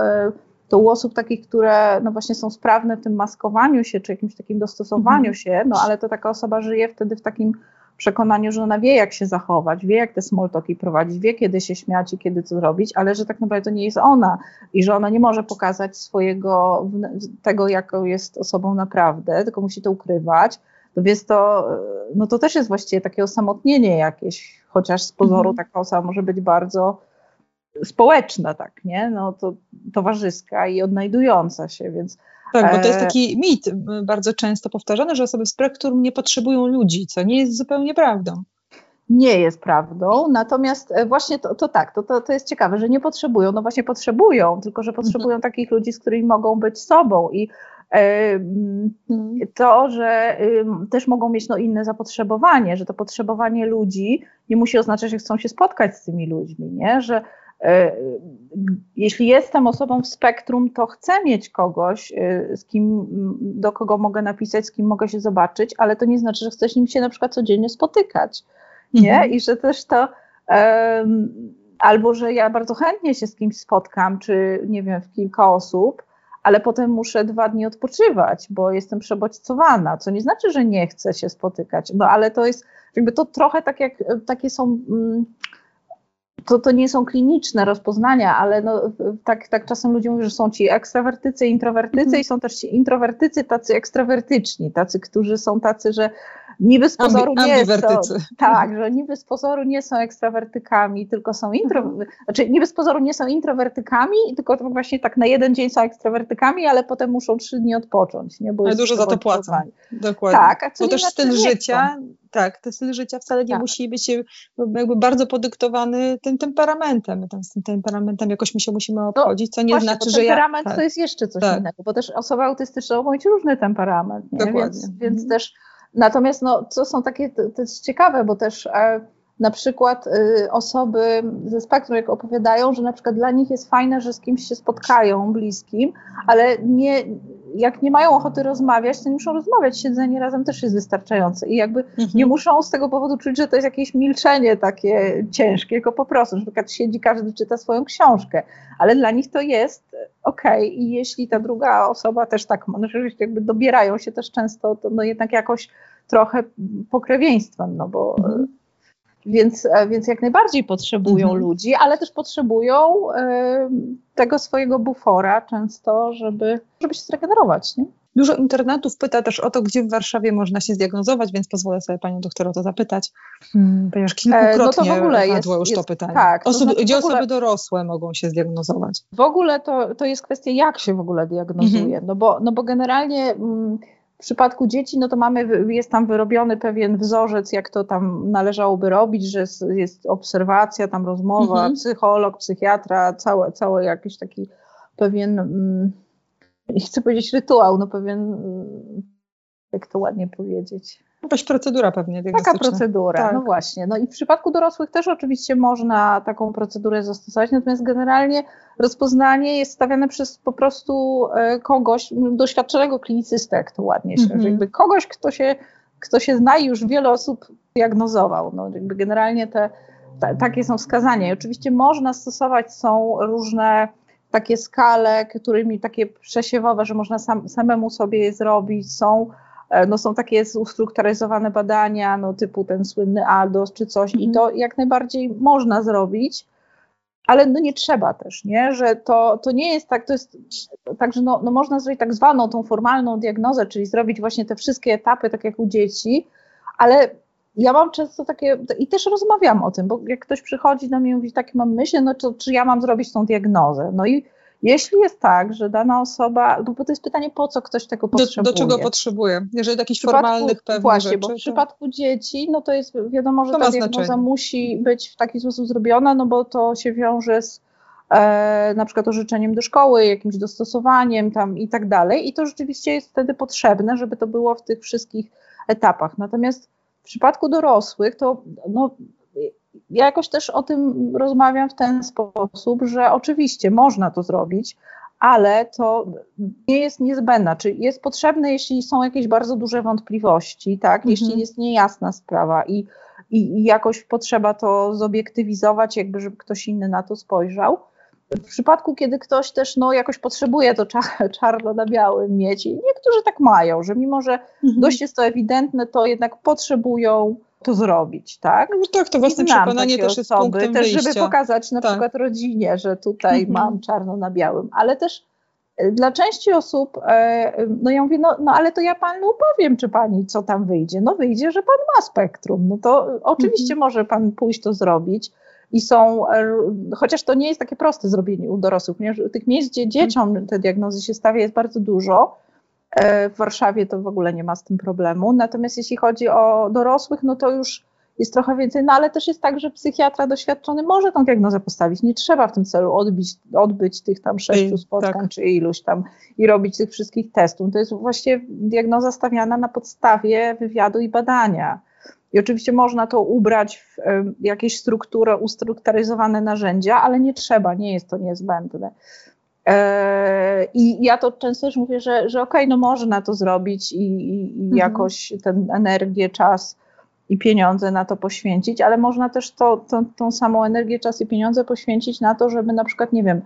to u osób takich, które no właśnie są sprawne w tym maskowaniu się, czy jakimś takim dostosowaniu mhm. się, no ale to taka osoba żyje wtedy w takim przekonaniu, że ona wie, jak się zachować, wie, jak te small talki prowadzić, wie, kiedy się śmiać i kiedy co zrobić, ale że tak naprawdę to nie jest ona i że ona nie może pokazać swojego, tego, jaką jest osobą naprawdę, tylko musi to ukrywać. To więc to, no to też jest właściwie takie osamotnienie jakieś, chociaż z pozoru mhm. taka osoba może być bardzo społeczna, tak, nie? No to towarzyska i odnajdująca się, więc. Tak, bo to jest e, taki mit bardzo często powtarzany, że osoby z spektrum nie potrzebują ludzi, co nie jest zupełnie prawdą. Nie jest prawdą, natomiast e, właśnie to, to tak, to, to, to jest ciekawe, że nie potrzebują, no właśnie potrzebują, tylko że potrzebują mhm. takich ludzi, z którymi mogą być sobą i mhm. to, że też mogą mieć no, inne zapotrzebowanie, że to potrzebowanie ludzi nie musi oznaczać, że chcą się spotkać z tymi ludźmi, nie? że E, jeśli jestem osobą w spektrum, to chcę mieć kogoś, e, z kim, do kogo mogę napisać, z kim mogę się zobaczyć, ale to nie znaczy, że chcę z nim się na przykład codziennie spotykać. Nie? Mhm. I że też to. Um, albo że ja bardzo chętnie się z kimś spotkam, czy nie wiem, w kilka osób, ale potem muszę dwa dni odpoczywać, bo jestem przebodźcowana, co nie znaczy, że nie chcę się spotykać, no ale to jest jakby to trochę tak jak takie są. To, to nie są kliniczne rozpoznania, ale no, tak, tak czasem ludzie mówią, że są ci ekstrawertycy, introwertycy mm -hmm. i są też ci introwertycy tacy ekstrawertyczni, tacy, którzy są tacy, że niby z pozoru Ambi, nie są, tak, że niby z pozoru nie są ekstrawertykami, tylko są intro, mhm. znaczy niby z pozoru nie są introwertykami, tylko właśnie tak na jeden dzień są ekstrawertykami, ale potem muszą trzy dni odpocząć, nie? Bo ale dużo za to płacą. Dokładnie. Tak, a Bo też styl życia, tak, ten styl życia wcale nie tak. musi być jakby bardzo podyktowany tym temperamentem. Tam z tym temperamentem jakoś my się musimy no, obchodzić, co nie właśnie, znaczy, że ja... temperament tak. to jest jeszcze coś tak. innego, bo też osoba autystyczna mogą mieć różny temperament, nie? Dokładnie. Więc, więc mhm. też Natomiast no, co są takie, to, jest ciekawe, bo też e, na przykład y, osoby ze spektrum jak opowiadają, że na przykład dla nich jest fajne, że z kimś się spotkają bliskim, ale nie, jak nie mają ochoty rozmawiać, to nie muszą rozmawiać. Siedzenie razem też jest wystarczające i jakby mhm. nie muszą z tego powodu czuć, że to jest jakieś milczenie takie ciężkie, tylko po prostu, że na przykład siedzi, każdy czyta swoją książkę, ale dla nich to jest okay. i jeśli ta druga osoba też tak no rzeczywiście jakby dobierają się też często, to no jednak jakoś trochę pokrewieństwem, no bo mhm. Więc, e, więc jak najbardziej potrzebują mhm. ludzi, ale też potrzebują y, tego swojego bufora często, żeby, żeby się zregenerować. Nie? Dużo internetów pyta też o to, gdzie w Warszawie można się zdiagnozować, więc pozwolę sobie panią doktor o to zapytać, hmm, ponieważ kilkukrotnie no w ogóle padło jest, już to pytanie. Tak, to znaczy gdzie ogóle, osoby dorosłe mogą się zdiagnozować? W ogóle to, to jest kwestia, jak się w ogóle diagnozuje, mhm. no, bo, no bo generalnie... Mm, w przypadku dzieci, no to mamy, jest tam wyrobiony pewien wzorzec, jak to tam należałoby robić, że jest obserwacja, tam rozmowa, mhm. psycholog, psychiatra, całe, całe jakiś taki pewien, mm, nie chcę powiedzieć rytuał, no pewien, jak to ładnie powiedzieć, Jakaś procedura pewnie Taka procedura, tak. no właśnie. No i w przypadku dorosłych też oczywiście można taką procedurę zastosować, natomiast generalnie rozpoznanie jest stawiane przez po prostu e, kogoś, doświadczonego klinicystę, jak to ładnie się, mm -hmm. jakby kogoś, kto się, kto się zna i już wiele osób diagnozował. No jakby generalnie te takie są wskazania. I oczywiście można stosować, są różne takie skale, którymi takie przesiewowe, że można sam, samemu sobie je zrobić, są e, no są takie ustrukturyzowane badania, no typu ten słynny ALDOS czy coś mhm. i to jak najbardziej można zrobić, ale no nie trzeba też, nie? że to, to nie jest tak, to jest tak, że no, no można zrobić tak zwaną tą formalną diagnozę, czyli zrobić właśnie te wszystkie etapy, tak jak u dzieci, ale ja mam często takie, i też rozmawiam o tym, bo jak ktoś przychodzi do mnie i mówi, takie mam myśli, no to czy ja mam zrobić tą diagnozę? No i jeśli jest tak, że dana osoba, no bo to jest pytanie, po co ktoś tego potrzebuje. Do, do czego potrzebuje? Jeżeli jakichś formalnych pewnych Właśnie, rzeczy, bo w to... przypadku dzieci, no to jest wiadomo, że to ta diagnoza znaczenie. musi być w taki sposób zrobiona, no bo to się wiąże z e, na przykład orzeczeniem do szkoły, jakimś dostosowaniem tam i tak dalej i to rzeczywiście jest wtedy potrzebne, żeby to było w tych wszystkich etapach. Natomiast w przypadku dorosłych to no, ja jakoś też o tym rozmawiam w ten sposób, że oczywiście można to zrobić, ale to nie jest niezbędne. Czy jest potrzebne, jeśli są jakieś bardzo duże wątpliwości, tak? Mhm. Jeśli jest niejasna sprawa i, i, i jakoś potrzeba to zobiektywizować, jakby żeby ktoś inny na to spojrzał. W przypadku, kiedy ktoś też no, jakoś potrzebuje to czarno na białym mieć, i niektórzy tak mają, że mimo, że mhm. dość jest to ewidentne, to jednak potrzebują to zrobić, tak? No tak, to własne przekonanie też jest osoby, punktem też wyjścia. żeby pokazać na tak. przykład rodzinie, że tutaj mhm. mam czarno na białym, ale też e, dla części osób, e, no ja mówię, no, no ale to ja panu powiem, czy pani co tam wyjdzie. No wyjdzie, że pan ma spektrum. No to oczywiście mhm. może pan pójść to zrobić. I są, e, chociaż to nie jest takie proste zrobienie u dorosłych, ponieważ tych miejsc, gdzie dzieciom te diagnozy się stawia, jest bardzo dużo. E, w Warszawie to w ogóle nie ma z tym problemu. Natomiast jeśli chodzi o dorosłych, no to już jest trochę więcej, no ale też jest tak, że psychiatra doświadczony może tą diagnozę postawić. Nie trzeba w tym celu odbić, odbyć tych tam sześciu spotkań tak. czy iluś tam i robić tych wszystkich testów. To jest właściwie diagnoza stawiana na podstawie wywiadu i badania. I oczywiście można to ubrać w jakieś strukturę, ustrukturyzowane narzędzia, ale nie trzeba, nie jest to niezbędne. E, I ja to często też mówię, że, że okej, okay, no można to zrobić i, i, i mhm. jakoś tę energię, czas i pieniądze na to poświęcić, ale można też to, to, tą samą energię, czas i pieniądze poświęcić na to, żeby na przykład, nie wiem,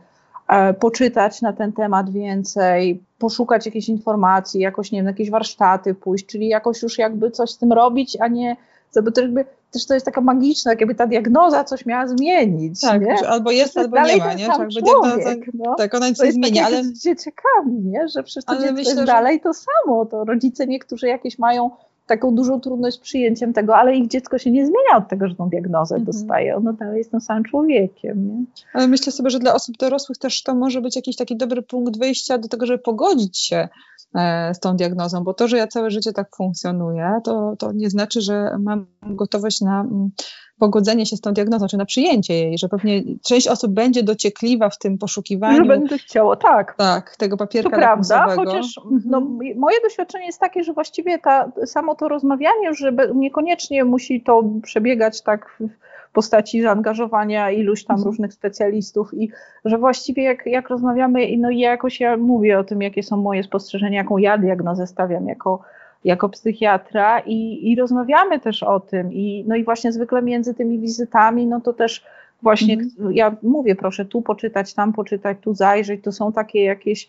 e, poczytać na ten temat więcej, poszukać jakiejś informacji, jakoś, nie wiem, jakieś warsztaty pójść, czyli jakoś już jakby coś z tym robić, a nie, bo to jakby też to jest taka magiczna, jakby ta diagnoza coś miała zmienić. Tak, nie? albo jest, albo nie ma, nie? Diagnoza, no. Tak, ona nic nie zmienia, ale... z dzieciakami, nie? Że przecież to ale dziecko myślę, jest że... dalej to samo, to rodzice niektórzy jakieś mają taką dużą trudność z przyjęciem tego, ale ich dziecko się nie zmienia od tego, że tą diagnozę mhm. dostaje. Ono dalej jest tym samym człowiekiem. Nie? Ale myślę sobie, że dla osób dorosłych też to może być jakiś taki dobry punkt wyjścia do tego, żeby pogodzić się e, z tą diagnozą, bo to, że ja całe życie tak funkcjonuję, to, to nie znaczy, że mam gotowość na mm, pogodzenie się z tą diagnozą, czy na przyjęcie jej, że pewnie część osób będzie dociekliwa w tym poszukiwaniu. Że będzie chciało, tak. Tak, tego papierka To prawda, chociaż no, mhm. moje doświadczenie jest takie, że właściwie ta, samo to rozmawianie, że niekoniecznie musi to przebiegać tak w postaci zaangażowania iluś tam mhm. różnych specjalistów i że właściwie jak, jak rozmawiamy, no i jakoś ja mówię o tym, jakie są moje spostrzeżenia, jaką ja diagnozę stawiam jako jako psychiatra i, i rozmawiamy też o tym. I, no i właśnie zwykle między tymi wizytami, no to też właśnie mm. ja mówię, proszę tu poczytać, tam poczytać, tu zajrzeć. To są takie jakieś,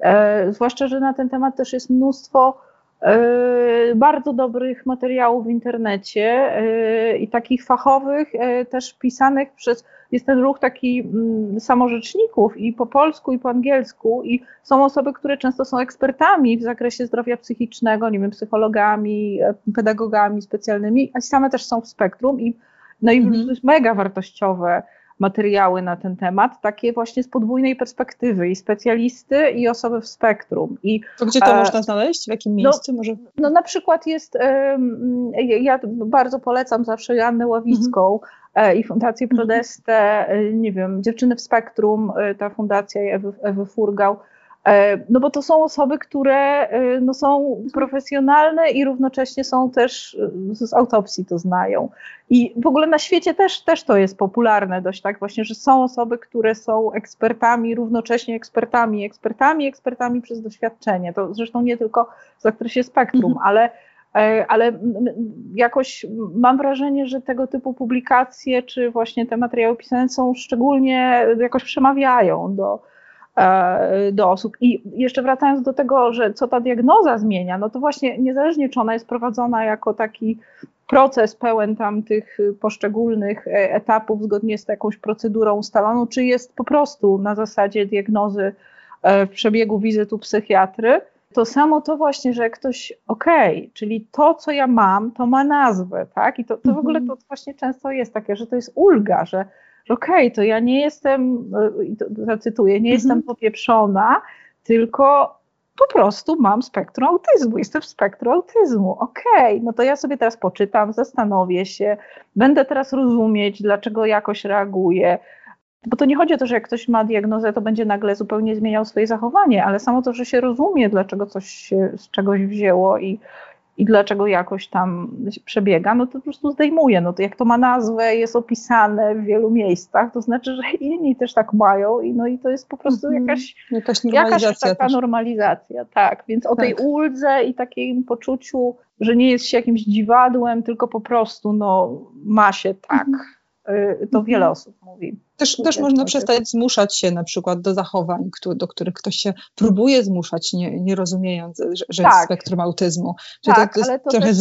e, zwłaszcza, że na ten temat też jest mnóstwo bardzo dobrych materiałów w internecie e, i takich fachowych, e, też pisanych przez jest ten ruch taki mm, samorzeczników i po polsku, i po angielsku, i są osoby, które często są ekspertami w zakresie zdrowia psychicznego, nie wiem, psychologami, e, pedagogami specjalnymi, a same też są w spektrum i no i mhm. mega wartościowe materiały na ten temat, takie właśnie z podwójnej perspektywy i specjalisty i osoby w spektrum. I, to gdzie to e, można znaleźć? W jakim no, miejscu? No, może? no na przykład jest, ja bardzo polecam zawsze Joannę Ławicką, mhm i Fundację mhm. Prodestę, e, nie wiem, Dziewczyny w Spektrum, e, ta fundacja Ewy, Ewy Furgał, no bo to są osoby, które no są profesjonalne i równocześnie są też z autopsji to znają. I w ogóle na świecie też, też to jest popularne dość tak właśnie, że są osoby, które są ekspertami, równocześnie ekspertami, ekspertami, ekspertami przez doświadczenie. To zresztą nie tylko w zakresie spektrum, mhm. ale E, ale jakoś mam wrażenie, że tego typu publikacje, czy właśnie te materiały pisane są szczególnie, jakoś przemawiają do, e, do osób. I jeszcze wracając do tego, że co ta diagnoza zmienia, no to właśnie niezależnie czy ona jest prowadzona jako taki proces pełen tam tych poszczególnych e, etapów zgodnie z jakąś procedurą ustaloną, czy jest po prostu na zasadzie diagnozy w przebiegu wizytu psychiatry, to samo to właśnie, że ktoś, okej, okay, czyli to, co ja mam, to ma nazwę, tak? I to, to w ogóle mhm. to właśnie często jest takie, że to jest ulga, że, że okej, okay, to ja nie jestem, e, zacytuję, nie jestem mhm. popieprzona, tylko po prostu mam spektrum autyzmu, jestem w spektrum autyzmu. Okej, okay, no to ja sobie teraz poczytam, zastanowię się, będę teraz rozumieć, dlaczego jakoś reaguję, bo to nie chodzi o to, że jak ktoś ma diagnozę, to będzie nagle zupełnie zmieniał swoje zachowanie, ale samo to, że się rozumie, dlaczego coś się z czegoś wzięło i, i dlaczego jakoś tam przebiega, no to po prostu zdejmuje. No to jak to ma nazwę, jest opisane w wielu miejscach, to znaczy, że inni też tak mają i no i to jest po prostu mhm. jakaś, jakaś, jakaś taka też. normalizacja. Tak, więc o tej tak. uldze i takim poczuciu, że nie jest się jakimś dziwadłem, tylko po prostu no ma się tak. Mhm to wiele mhm. osób mówi. Też, też można przestać zmuszać się na przykład do zachowań, do których ktoś się próbuje zmuszać, nie, nie rozumiejąc, że, że tak. jest spektrum autyzmu. Czyli tak, to, to, to trochę też...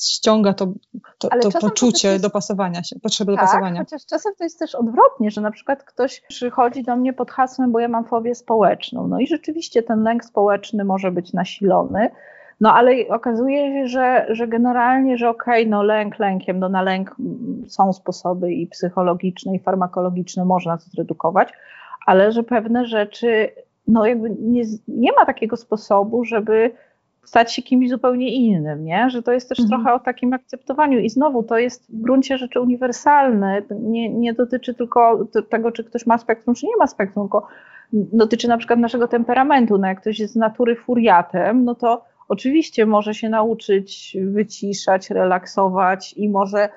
ściąga to, to, to poczucie jest... dopasowania się, potrzeby tak, dopasowania. chociaż czasem to jest też odwrotnie, że na przykład ktoś przychodzi do mnie pod hasłem, bo ja mam fobię społeczną. No i rzeczywiście ten lęk społeczny może być nasilony, no ale okazuje się, że, że generalnie, że okej, okay, no lęk lękiem, no na lęk są sposoby i psychologiczne, i farmakologiczne, można to zredukować, ale że pewne rzeczy, no jakby nie, nie ma takiego sposobu, żeby stać się kimś zupełnie innym, nie? Że to jest też mhm. trochę o takim akceptowaniu i znowu to jest w gruncie rzeczy uniwersalne, nie, nie dotyczy tylko tego, czy ktoś ma spektrum, czy nie ma spektrum, tylko dotyczy na przykład naszego temperamentu, no jak ktoś jest z natury furiatem, no to Oczywiście może się nauczyć wyciszać, relaksować i może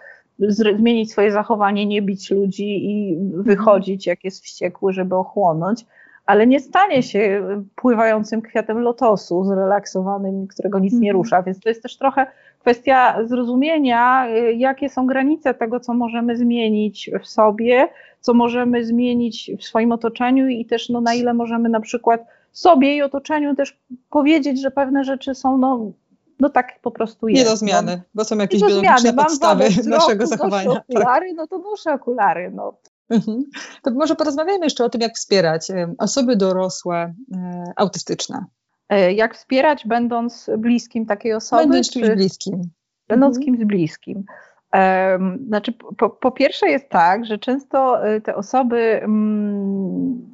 zmienić swoje zachowanie, nie bić ludzi i wychodzić, jak jest wściekły, żeby ochłonąć, ale nie stanie się pływającym kwiatem lotosu, zrelaksowanym, którego nic nie mhm. rusza. Więc to jest też trochę kwestia zrozumienia, jakie są granice tego, co możemy zmienić w sobie, co możemy zmienić w swoim otoczeniu i też no, na ile możemy na przykład sobie i otoczeniu też powiedzieć, że pewne rzeczy są no, no tak po prostu jest. Nie do zmiany, bo są jakieś biologiczne zmiany. podstawy naszego zachowania. Noszę tak. okulary, tak. no to noszę okulary. No. Mhm. To może porozmawiamy jeszcze o tym, jak wspierać osoby dorosłe e, autystyczne. E, jak wspierać, będąc bliskim takiej osoby? Będąc kimś bliskim. Będąc mhm. kimś bliskim. Znaczy, po, po, pierwsze jest tak, że często e, te osoby mm,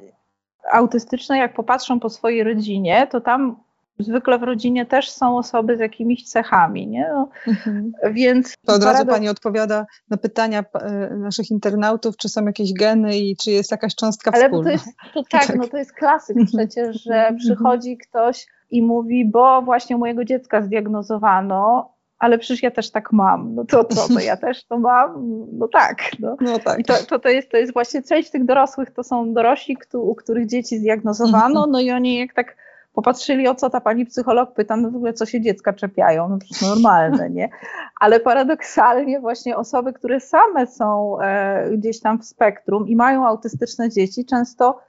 autystyczne, jak popatrzą po swojej rodzinie, to tam zwykle w rodzinie też są osoby z jakimiś cechami, nie? No, mhm. Więc to od razu Pani odpowiada na pytania e, naszych internautów, czy są jakieś geny i czy jest jakaś cząstka Ale wspólna. To jest, to tak, tak, no to jest klasyk mhm. przecież, że mhm. przychodzi ktoś i mówi, bo właśnie mojego dziecka zdiagnozowano, ale przecież ja też tak mam. No to co, to ja też to mam? No tak. No, no tak. I to, to, to, jest, to jest właśnie część tych dorosłych, to są dorośli, u których dzieci zdiagnozowano, no i oni jak tak popatrzyli, o co ta pani psycholog pyta, no w ogóle co się dziecka czepiają, no przecież normalne, nie? Ale paradoksalnie właśnie osoby, które same są e, gdzieś tam w spektrum i mają autystyczne dzieci, często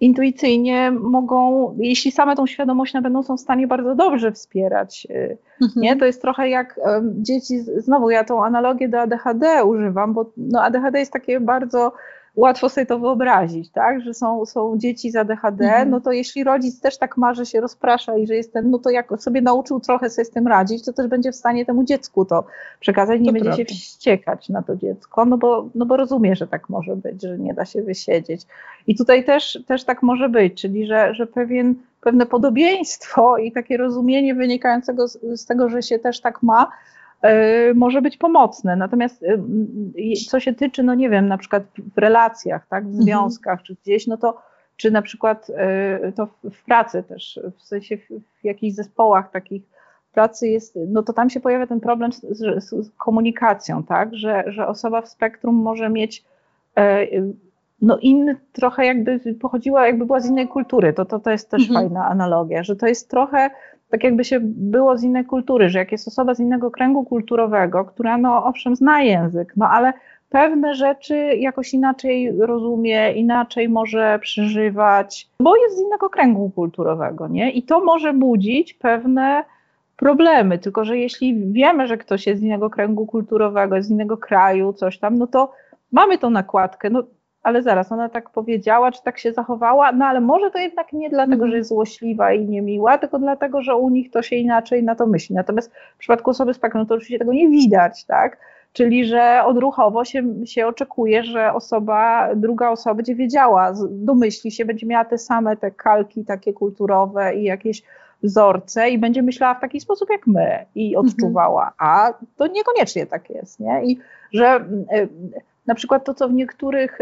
intuicyjnie mogą, jeśli same tą świadomość nabędą, są w stanie bardzo dobrze wspierać. Y, mhm. Nie? To jest trochę jak dzieci, znowu ja tą analogię do ADHD używam, bo no, ADHD jest takie bardzo łatwo sobie to wyobrazić, tak? że są, są dzieci z ADHD, mhm. no to jeśli rodzic też tak ma, że się rozprasza i że jest ten, no to jak sobie nauczył trochę sobie z tym radzić, to też będzie w stanie temu dziecku to przekazać, nie to będzie prawda. się wściekać na to dziecko, no bo, no bo rozumie, że tak może być, że nie da się wysiedzieć. I tutaj też, też tak może być, czyli że, że pewien, pewne podobieństwo i takie rozumienie wynikającego z, z tego, że się też tak ma, może być pomocne. Natomiast e, co się tyczy, no nie wiem, na przykład w relacjach, tak, w mhm. związkach mhm. czy gdzieś, no to czy na przykład e, to w pracy też, w sensie w jakichś zespołach takich pracy jest, no to tam się pojawia ten problem z, z, z komunikacją, tak, że, że osoba w spektrum może mieć no inny trochę jakby pochodziła, jakby była z innej kultury, to, to, to jest też mhm. fajna analogia, że to jest trochę tak jakby się było z innej kultury, że jak jest osoba z innego kręgu kulturowego, która no owszem zna język, no ale pewne rzeczy jakoś inaczej rozumie, inaczej może przeżywać, bo jest z innego kręgu kulturowego, nie? I to może budzić pewne problemy, tylko że jeśli wiemy, że ktoś jest z innego kręgu kulturowego, z innego kraju, coś tam, no to mamy tą nakładkę, no ale zaraz, ona tak powiedziała, czy tak się zachowała, no ale może to jednak nie dlatego, mhm. że jest złośliwa i niemiła, tylko dlatego, że u nich to się inaczej na to myśli. Natomiast w przypadku osoby z spektrum to oczywiście tego nie widać, tak? Czyli, że odruchowo się, się oczekuje, że osoba, druga osoba będzie wiedziała, domyśli się, będzie miała te same te kalki takie kulturowe i jakieś wzorce i będzie myślała w taki sposób jak my i mhm. odczuwała, a to niekoniecznie tak jest, nie? I że na przykład to, co w niektórych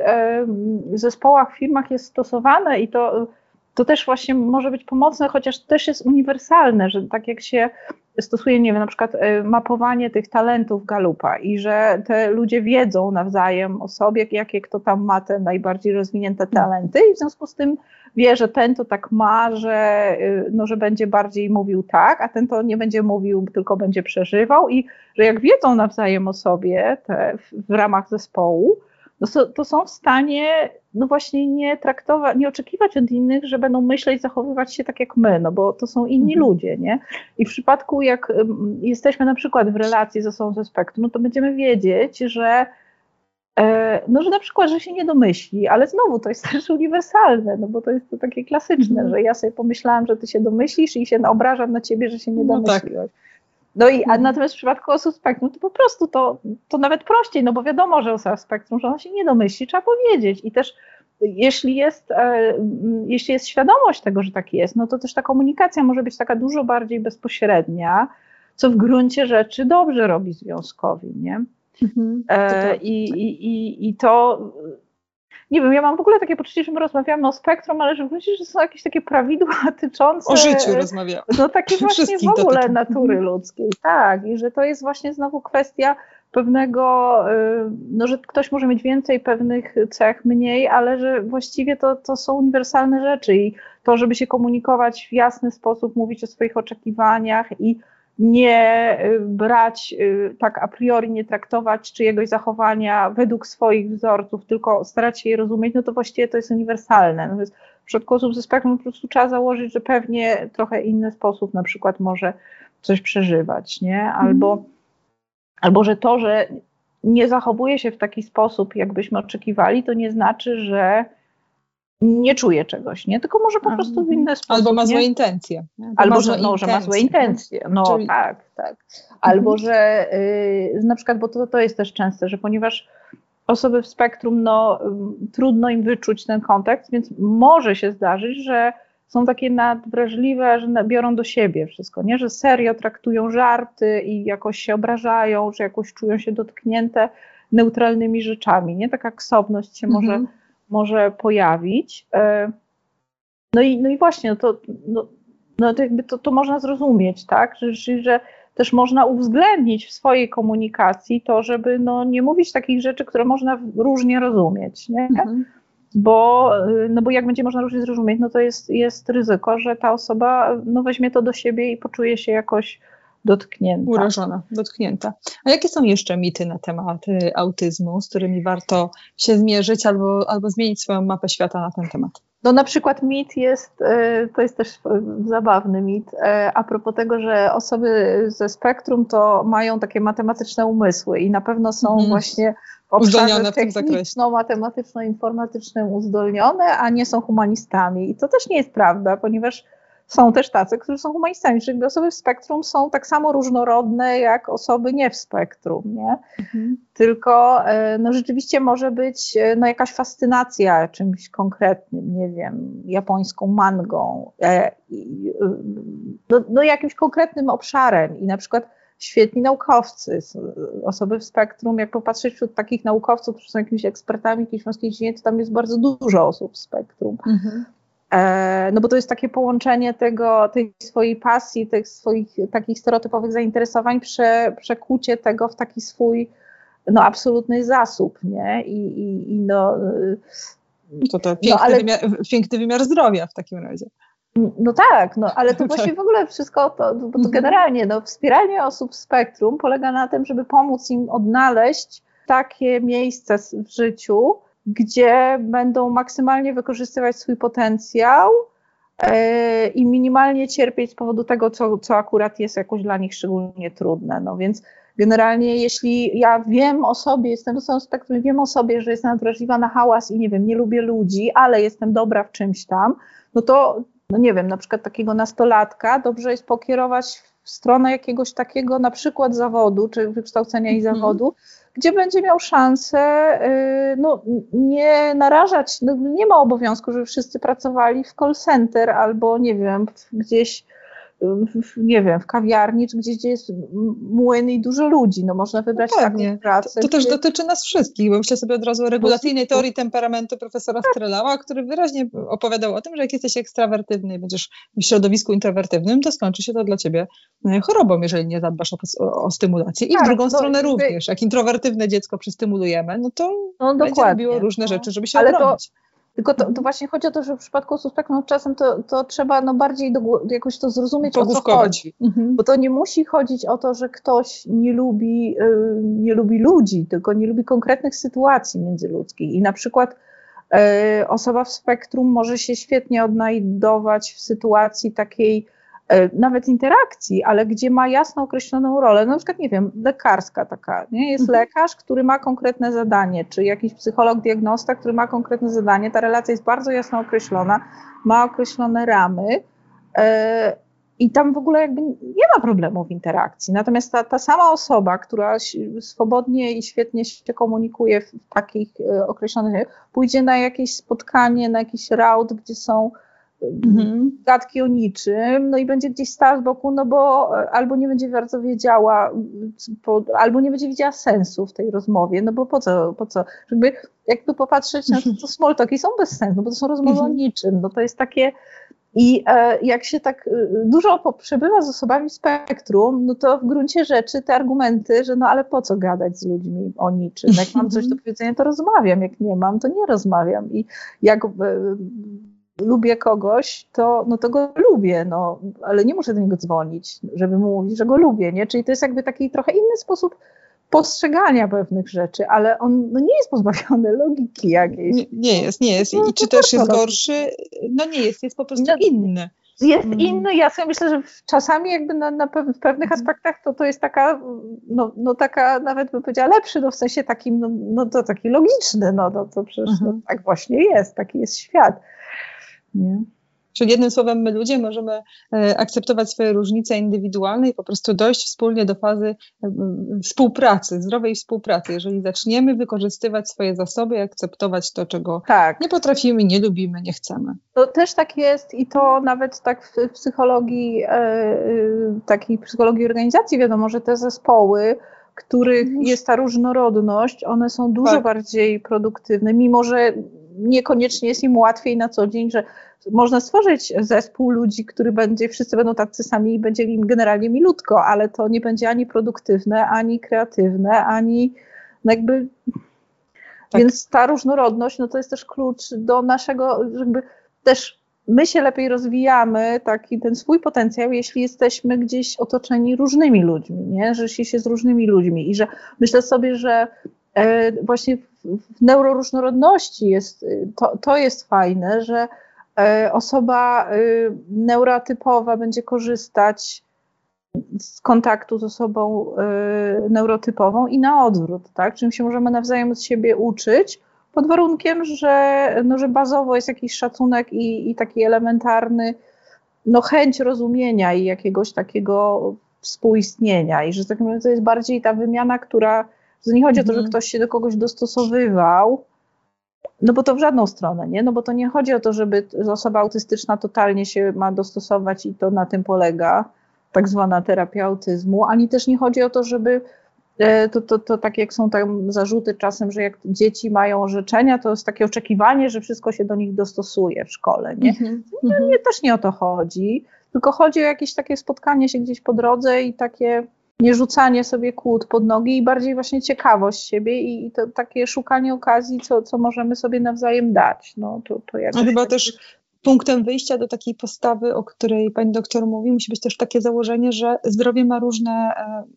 zespołach, firmach jest stosowane i to, to też właśnie może być pomocne, chociaż też jest uniwersalne, że tak jak się stosuje, nie wiem, na przykład e, mapowanie tych talentów Galupa i że te ludzie wiedzą nawzajem o sobie, jakie kto tam ma te najbardziej rozwinięte talenty i w związku z tym wie, że ten to tak ma, że, e, no, że będzie bardziej mówił tak, a ten to nie będzie mówił, tylko będzie przeżywał i że jak wiedzą nawzajem o sobie te, w, ramach zespołu, to, to są w stanie no właśnie nie traktować, nie oczekiwać od innych, że będą myśleć, zachowywać się tak jak my, no bo to są inni mhm. ludzie, nie? I w przypadku jak jesteśmy na przykład w relacji ze sobą ze spektrum, no to będziemy wiedzieć, że e, no, że na przykład, że się nie domyśli, ale znowu to jest też uniwersalne, no bo to jest to takie klasyczne, mm. że ja sobie pomyślałam, że ty się domyślisz i się obrażam na ciebie, że się nie domyśliłeś. No tak. No i a mhm. natomiast w przypadku osób spektrum to po prostu to, to nawet prościej, no bo wiadomo, że osoba spektrum, że ona się nie domyśli, trzeba powiedzieć. I też jeśli jest, e, jeśli jest świadomość tego, że tak jest, no to też ta komunikacja może być taka dużo bardziej bezpośrednia, co w gruncie rzeczy dobrze robi związkowi, nie? Mhm, e, i, i, I to nie wiem, ja mam w ogóle takie poczucie, że my rozmawiamy o spektrum, ale że myślę, że są jakieś takie prawidła tyczące... O życiu rozmawiamy. No takie właśnie w ogóle natury ludzkiej, tak. I że to jest właśnie znowu kwestia pewnego, y, no że ktoś może mieć więcej pewnych cech, mniej, ale że właściwie to, to są uniwersalne rzeczy i to, żeby się komunikować w jasny sposób, mówić o swoich oczekiwaniach i nie y, brać y, tak a priori, nie traktować czyjegoś zachowania według swoich wzorców, tylko starać się je rozumieć, no to właściwie to jest uniwersalne. Natomiast w przypadku osób ze spektrum po prostu trzeba założyć, że pewnie trochę inny sposób na przykład może coś przeżywać, nie? Albo, mm. albo że to, że nie zachowuje się w taki sposób, jakbyśmy oczekiwali, to nie znaczy, że nie czuje czegoś, nie? Tylko może po prostu w inny sposób. Albo ma złe nie? intencje. Albo, że, no, że ma złe intencje. No Czyli... tak, tak. Albo, mhm. że y, na przykład, bo to, to jest też częste, że ponieważ osoby w spektrum, no trudno im wyczuć ten kontekst, więc może się zdarzyć, że są takie nadwrażliwe, że biorą do siebie wszystko, nie? Że serio traktują żarty i jakoś się obrażają, że jakoś czują się dotknięte neutralnymi rzeczami, nie? Taka ksowność się może mhm może pojawić. E, no i, no i właśnie, no to, no, no to, jakby to, to można zrozumieć, tak? Że, że też można uwzględnić w swojej komunikacji to, żeby no, nie mówić takich rzeczy, które można różnie rozumieć, nie? Mhm. Bo, no bo jak będzie można różnie zrozumieć, no to jest, jest ryzyko, że ta osoba no, weźmie to do siebie i poczuje się jakoś dotknięta. Urażona, dotknięta. A jakie są jeszcze mity na temat y, autyzmu, z którymi warto się zmierzyć albo, albo zmienić swoją mapę świata na ten temat? No na przykład mit jest, y, to jest też zabawny mit, y, a propos tego, że osoby ze spektrum to mają takie matematyczne umysły i na pewno są mm. właśnie w obszarze techniczno-matematyczno-informatycznym uzdolnione, a nie są humanistami. I to też nie jest prawda, ponieważ są też tacy, którzy są humanistami, czyli osoby w spektrum są tak samo różnorodne jak osoby nie w spektrum, nie? Mhm. Tylko e, no, rzeczywiście może być e, no, jakaś fascynacja czymś konkretnym, nie wiem, japońską mangą, e, no, no jakimś konkretnym obszarem i na przykład świetni naukowcy, osoby w spektrum, jak popatrzeć wśród takich naukowców, którzy są jakimiś ekspertami jakiejś wąskiej dziedzinie, to tam jest bardzo dużo osób w spektrum. Mhm. E, no bo to jest takie połączenie tego, tej swojej pasji, tych swoich takich stereotypowych zainteresowań, prze, przekucie tego w taki swój no, absolutny zasób, nie? I, i, i no, to to piękny, no, ale... wymiar, piękny wymiar zdrowia w takim razie. No tak, no ale to właśnie w ogóle wszystko, to, bo to mhm. generalnie no, wspieranie osób w spektrum polega na tym, żeby pomóc im odnaleźć takie miejsce w życiu, gdzie będą maksymalnie wykorzystywać swój potencjał yy, i minimalnie cierpieć z powodu tego, co, co akurat jest jakoś dla nich szczególnie trudne. No więc generalnie jeśli ja wiem o sobie, jestem osobą spektrum, wiem o sobie, że jestem wrażliwa na hałas i nie wiem, nie lubię ludzi, ale jestem dobra w czymś tam, no to no nie wiem, na przykład takiego nastolatka, dobrze jest pokierować w stronę jakiegoś takiego na przykład zawodu, czy wykształcenia i mhm. zawodu, gdzie będzie miał szansę y, no, nie narażać, no, nie ma obowiązku, żeby wszyscy pracowali w call center albo nie wiem, gdzieś w, nie wiem, w kawiarni, czy gdzieś, gdzie jest młyn i dużo ludzi. No można wybrać no taką pracę. To, to też dotyczy nas wszystkich, bo myślę sobie od razu o regulacyjnej teorii temperamentu profesora Strelała, który wyraźnie opowiadał o tym, że jak jesteś ekstrawertywny i będziesz w środowisku introwertywnym, to skończy się to dla ciebie e, chorobą, jeżeli nie zadbasz o, o, o stymulację. I tak, w drugą no, stronę również. Jak introwertywne dziecko przystymulujemy, no to no, będzie robiło różne no. rzeczy, żeby się Ale obronić. To tylko to, to, właśnie chodzi o to, że w przypadku osób spektrum czasem to, to trzeba no bardziej do, jakoś to zrozumieć, o co chodzi. Mhm. Bo to nie musi chodzić o to, że ktoś nie lubi, yy, nie lubi ludzi, tylko nie lubi konkretnych sytuacji międzyludzkich. I na przykład yy, osoba w spektrum może się świetnie odnajdować w sytuacji takiej nawet interakcji, ale gdzie ma jasno określoną rolę, no na przykład, nie wiem, lekarska taka, nie? jest mhm. lekarz, który ma konkretne zadanie, czy jakiś psycholog, diagnosta, który ma konkretne zadanie, ta relacja jest bardzo jasno określona, ma określone ramy e, i tam w ogóle jakby nie ma problemu w interakcji. Natomiast ta, ta sama osoba, która swobodnie i świetnie się komunikuje w takich e, określonych, pójdzie na jakieś spotkanie, na jakiś raut, gdzie są mhm. gadki o niczym, no i będzie gdzieś stała z boku, no bo e, albo nie będzie bardzo wiedziała, albo nie będzie widziała sensu w tej rozmowie, no bo po co, po co, jakby, jakby popatrzeć na to, to small talki są bez sensu, bo to są rozmowy mhm. o niczym, no to jest takie, i e, jak się tak e, dużo przebywa z osobami spektrum, no to w gruncie rzeczy te argumenty, że no ale po co gadać z ludźmi o niczym? Jak mam coś do powiedzenia, to rozmawiam, jak nie mam, to nie rozmawiam. I jak lubię kogoś, to, no to go lubię, no, ale nie muszę do niego dzwonić, żeby mu mówić, że go lubię, nie? Czyli to jest jakby taki trochę inny sposób postrzegania pewnych rzeczy, ale on no, nie jest pozbawiony logiki jakiejś. Nie, nie jest, nie jest. I no, czy też jest gorszy? No nie jest, jest po prostu no, inny. Jest mm. inny, ja sobie myślę, że czasami jakby na, na w pewnych mhm. aspektach to, to jest taka, no, no taka nawet bym powiedziała lepszy, no w sensie takim, no, no to taki logiczny, no, no to przecież no, mhm. tak właśnie jest, taki jest świat. Nie? Czyli jednym słowem, my ludzie możemy e, akceptować swoje różnice indywidualne i po prostu dojść wspólnie do fazy e, współpracy, zdrowej współpracy. Jeżeli zaczniemy wykorzystywać swoje zasoby i akceptować to, czego tak. nie potrafimy, nie lubimy, nie chcemy. To też tak jest i to nawet tak w psychologii, e, takiej psychologii organizacji wiadomo, że te zespoły, których mhm. jest ta różnorodność, one są dużo tak. bardziej produktywne, mimo że niekoniecznie jest im łatwiej na co dzień, że można stworzyć zespół ludzi, który będzie, wszyscy będą tacy sami i będzie im generalnie milutko, ale to nie będzie ani produktywne, ani kreatywne, ani no jakby. Tak. Więc ta różnorodność, no to jest też klucz do naszego, jakby też my się lepiej rozwijamy, taki ten swój potencjał, jeśli jesteśmy gdzieś otoczeni różnymi ludźmi, nie? że jeśli się z różnymi ludźmi i że myślę sobie, że właśnie w neuroróżnorodności jest, to, to jest fajne, że e, osoba e, neurotypowa będzie korzystać z kontaktu z osobą e, neurotypową i na odwrót, tak? Czym się możemy nawzajem z siebie uczyć, pod warunkiem, że, no, że bazowo jest jakiś szacunek i, i taki elementarny, no chęć rozumienia i jakiegoś takiego współistnienia i że tak naprawdę to jest bardziej ta wymiana, która to nie chodzi o to, że mhm. ktoś się do kogoś dostosowywał, no bo to w żadną stronę, nie? No bo to nie chodzi o to, żeby osoba autystyczna totalnie się ma dostosować i to na tym polega, tak zwana terapia autyzmu, ani też nie chodzi o to, żeby e, to, to, to tak jak są tam zarzuty czasem, że jak dzieci mają orzeczenia, to jest takie oczekiwanie, że wszystko się do nich dostosuje w szkole, nie? Mm -hmm. nie też nie o to chodzi, tylko chodzi o jakieś takie spotkanie się gdzieś po drodze i takie nie rzucanie sobie kłód pod nogi i bardziej właśnie ciekawość siebie i, to takie szukanie okazji, co, co możemy sobie nawzajem dać. No, to, to A chyba tak też punktem wyjścia do takiej postawy, o której pani doktor mówi, musi być też takie założenie, że zdrowie ma różne,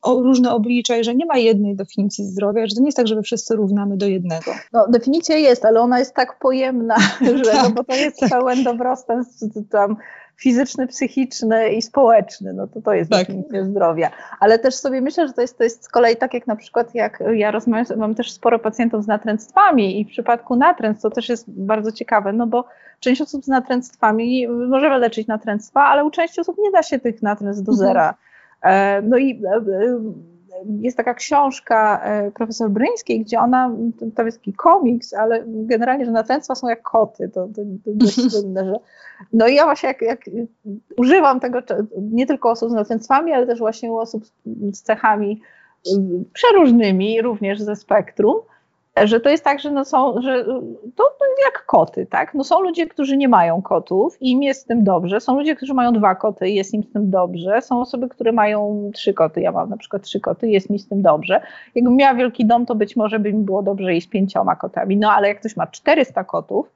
e, różne oblicza i że nie ma jednej definicji zdrowia, że to nie jest tak, że my wszyscy równamy do jednego. No, definicja jest, ale ona jest tak pojemna, że tak, no, bo to jest tak. pełen dobrostan tam fizyczny, psychiczny i społeczny. No to to jest tak. definicja zdrowia. Ale też sobie myślę, że to jest, to jest z kolei tak jak na przykład jak ja rozmawiam, mam też sporo pacjentów z natręctwami i w przypadku natręctw to też jest bardzo ciekawe, no bo część osób z natręctwami możemy leczyć natręctwa, ale u części osób nie da się tych natręstw do mhm. zera. Mhm. No i e, jest taka książka profesor Bryńskiej, gdzie ona, to jest taki komiks, ale generalnie, że natręctwa są jak koty, to, to, to dość słynne, że no i ja właśnie jak, jak używam tego nie tylko osób z natręctwami, ale też właśnie u osób z cechami przeróżnymi, również ze spektrum, że to jest tak, że, no są, że to, to jak koty, tak? No są ludzie, którzy nie mają kotów i im jest z tym dobrze. Są ludzie, którzy mają dwa koty i jest im z tym dobrze. Są osoby, które mają trzy koty. Ja mam na przykład trzy koty i jest mi z tym dobrze. Jakbym miała wielki dom, to być może by mi było dobrze i z pięcioma kotami. No ale jak ktoś ma 400 kotów,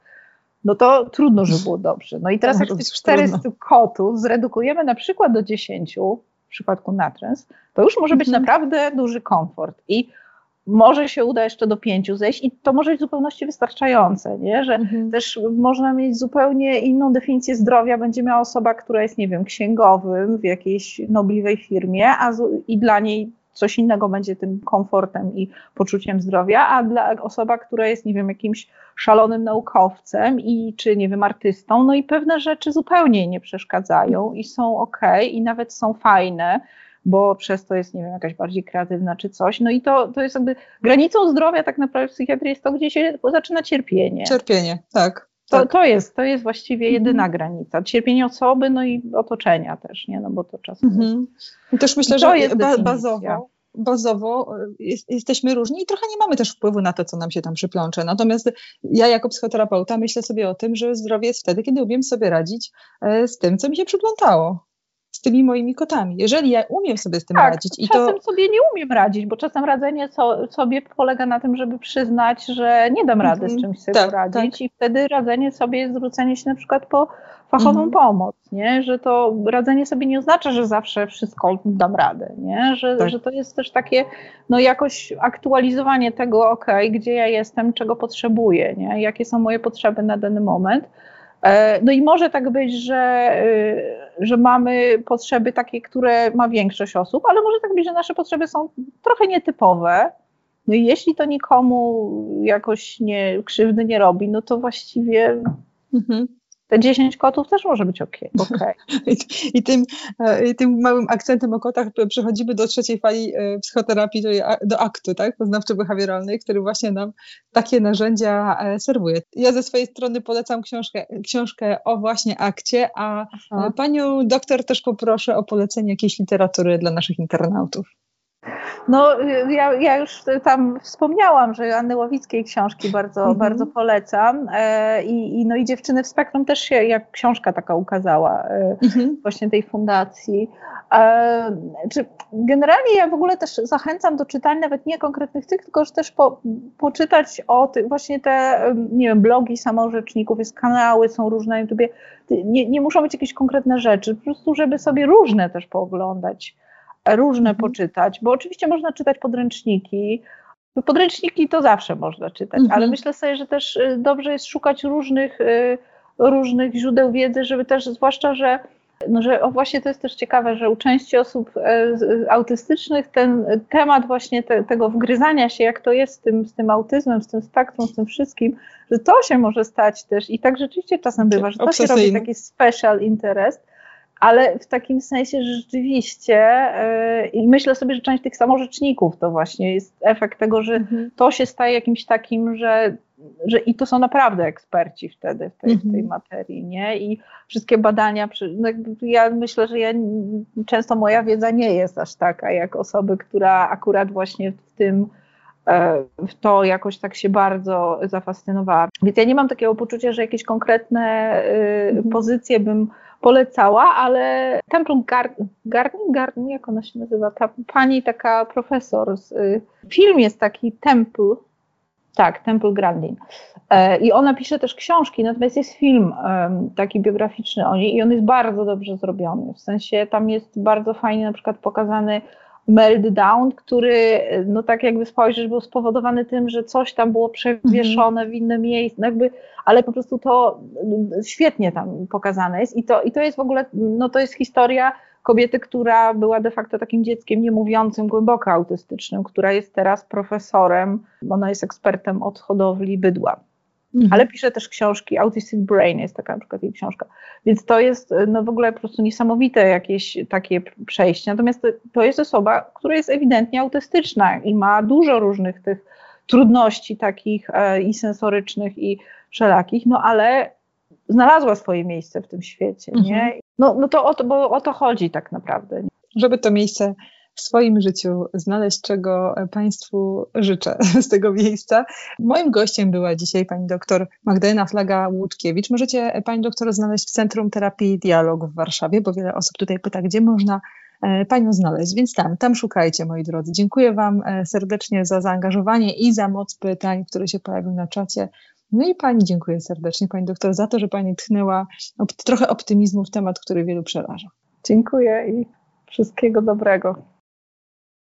no to trudno, żeby było dobrze. No i teraz jak tych 400 kotów zredukujemy na przykład do 10 w przypadku natręs, to już może być mhm. naprawdę duży komfort. I może się uda jeszcze do pięciu zejść i to może być w zupełności wystarczające, nie? że mhm. też można mieć zupełnie inną definicję zdrowia, będzie miała osoba, która jest, nie wiem, księgowym w jakiejś nobliwej firmie, a z, i dla niej coś innego będzie tym komfortem i poczuciem zdrowia, a dla osoba, która jest, nie wiem, jakimś szalonym naukowcem i czy, nie wiem, artystą, no i pewne rzeczy zupełnie nie przeszkadzają i są ok i nawet są fajne, bo przez to jest, nie wiem, jakaś bardziej kreatywna czy coś. No i to, to jest jakby granicą zdrowia tak naprawdę w psychiatrii jest to, gdzie się zaczyna cierpienie. Cierpienie, tak. To, tak. to, jest, to jest właściwie mhm. jedyna granica. Cierpienie osoby, no i otoczenia też, nie? No bo to czasem. Mhm. I też myślę, że jest bazowo, bazowo e, jest, jesteśmy różni i trochę nie mamy też wpływu na to, co nam się tam przyplącze. Natomiast ja jako psychoterapeuta myślę sobie o tym, że zdrowie jest wtedy, kiedy umiem sobie radzić e, z tym, co mi się przyplątało z tymi moimi kotami. Jeżeli ja umiem sobie z tym tak, radzić. I czasem to... sobie nie umiem radzić, bo czasem radzenie so, sobie polega na tym, żeby przyznać, że nie dam rady z mhm. czymś sobie tak, radzić tak. i wtedy radzenie sobie jest zwrócenie się na przykład po fachową mhm. pomoc, nie? że to radzenie sobie nie oznacza, że zawsze wszystko dam radę, nie? Że, tak. że to jest też takie no jakoś aktualizowanie tego, ok, gdzie ja jestem, czego potrzebuję, nie? jakie są moje potrzeby na dany moment E, no i może tak być, że, e, że mamy potrzeby takie, które ma większość osób, ale może tak być, że nasze potrzeby są trochę nietypowe. No i jeśli to nikomu jakoś nie, krzywdy nie robi, no to właściwie mhm te 10 kotów też może być ok. okay. I, I, tym, e, I tym małym akcentem o kotach przechodzimy do trzeciej fali e, psychoterapii, czyli do aktu, tak, poznawczo-behawioralnej, który właśnie nam takie narzędzia e, serwuje. Ja ze swojej strony polecam książkę, książkę o właśnie akcie, a Aha. panią doktor też poproszę o polecenie jakiejś literatury dla naszych internautów. No, ja, ja, już tam wspomniałam, że Anny Łowickiej książki bardzo, mhm. bardzo polecam. E, i, no i Dziewczyny w Spektrum też się, jak książka taka ukazała, e, mhm. właśnie tej fundacji. E, czy generalnie ja w ogóle też zachęcam do czytania nawet nie konkretnych tych, tylko że też po, poczytać o tych, właśnie te, nie wiem, blogi samorzeczników, jest kanały, są różne na YouTubie. Nie, nie muszą być jakieś konkretne rzeczy, po prostu, żeby sobie różne też pooglądać różne mhm. poczytać, bo oczywiście można czytać podręczniki. Podręczniki to zawsze można czytać, mhm. ale myślę sobie, że też y, dobrze jest szukać różnych, y, różnych źródeł wiedzy, żeby też, zwłaszcza, że no, że o właśnie to jest też ciekawe, że u części osób e, autystycznych ten temat właśnie te, tego wgryzania się, jak to jest z tym, z tym autyzmem, z tym spektrum, z tym wszystkim, że to się może stać też i tak rzeczywiście czasem bywa, że to się robi taki special interest, ale w takim sensie, że rzeczywiście yy, i myślę sobie, że część tych samorzeczników to właśnie jest efekt tego, że mhm. to się staje jakimś takim, że, że i to są naprawdę eksperci wtedy w tej, mhm. w tej mhm. materii, nie? I wszystkie badania, no ja myślę, że ja, często moja wiedza nie jest aż taka, jak osoby, która akurat właśnie w tym e, w to jakoś tak się bardzo zafascynowała. Więc ja nie mam takiego poczucia, że jakieś konkretne y, mhm. pozycje bym polecała, ale Templum Garden, Garden, jak ona się nazywa, ta pani taka profesor, z, y, film jest taki Temple, Tak, Temple Grandin. E, I ona pisze też książki, natomiast jest film taki biograficzny o niej i on jest bardzo dobrze zrobiony. W sensie tam jest bardzo fajnie na przykład pokazany meltdown, który no tak jakby spojrzysz, był spowodowany tym, że coś tam było przewieszone w inne miejsce, jakby, ale po prostu to świetnie tam pokazane jest i to, i to jest w ogóle, no to jest historia kobiety, która była de facto takim dzieckiem niemówiącym, głęboko autystycznym, która jest teraz profesorem, ona jest ekspertem od hodowli bydła. Mhm. Ale pisze też książki, Autistic Brain jest taka na przykład jej książka. Więc to jest no w ogóle po prostu niesamowite jakieś takie przejście. Natomiast to, to jest osoba, która jest ewidentnie autystyczna i ma dużo różnych tych trudności takich e, i sensorycznych i wszelakich, no ale znalazła swoje miejsce w tym świecie, mhm. nie? No, no to, o to, bo o to chodzi tak naprawdę. Żeby to miejsce w swoim życiu znaleźć, czego Państwu życzę z tego miejsca. Moim gościem była dzisiaj pani doktor Magdalena Flaga-Łódkiewicz. Możecie pani doktor znaleźć w Centrum Terapii Dialog w Warszawie, bo wiele osób tutaj pyta, gdzie można e, panią znaleźć, więc tam, tam szukajcie, moi drodzy. Dziękuję Wam e, serdecznie za zaangażowanie i za moc pytań, które się pojawiły na czacie. No i Pani dziękuję serdecznie, Pani doktor, za to, że Pani tchnęła trochę optymizmu w temat, który wielu przeraża. Dziękuję i wszystkiego dobrego.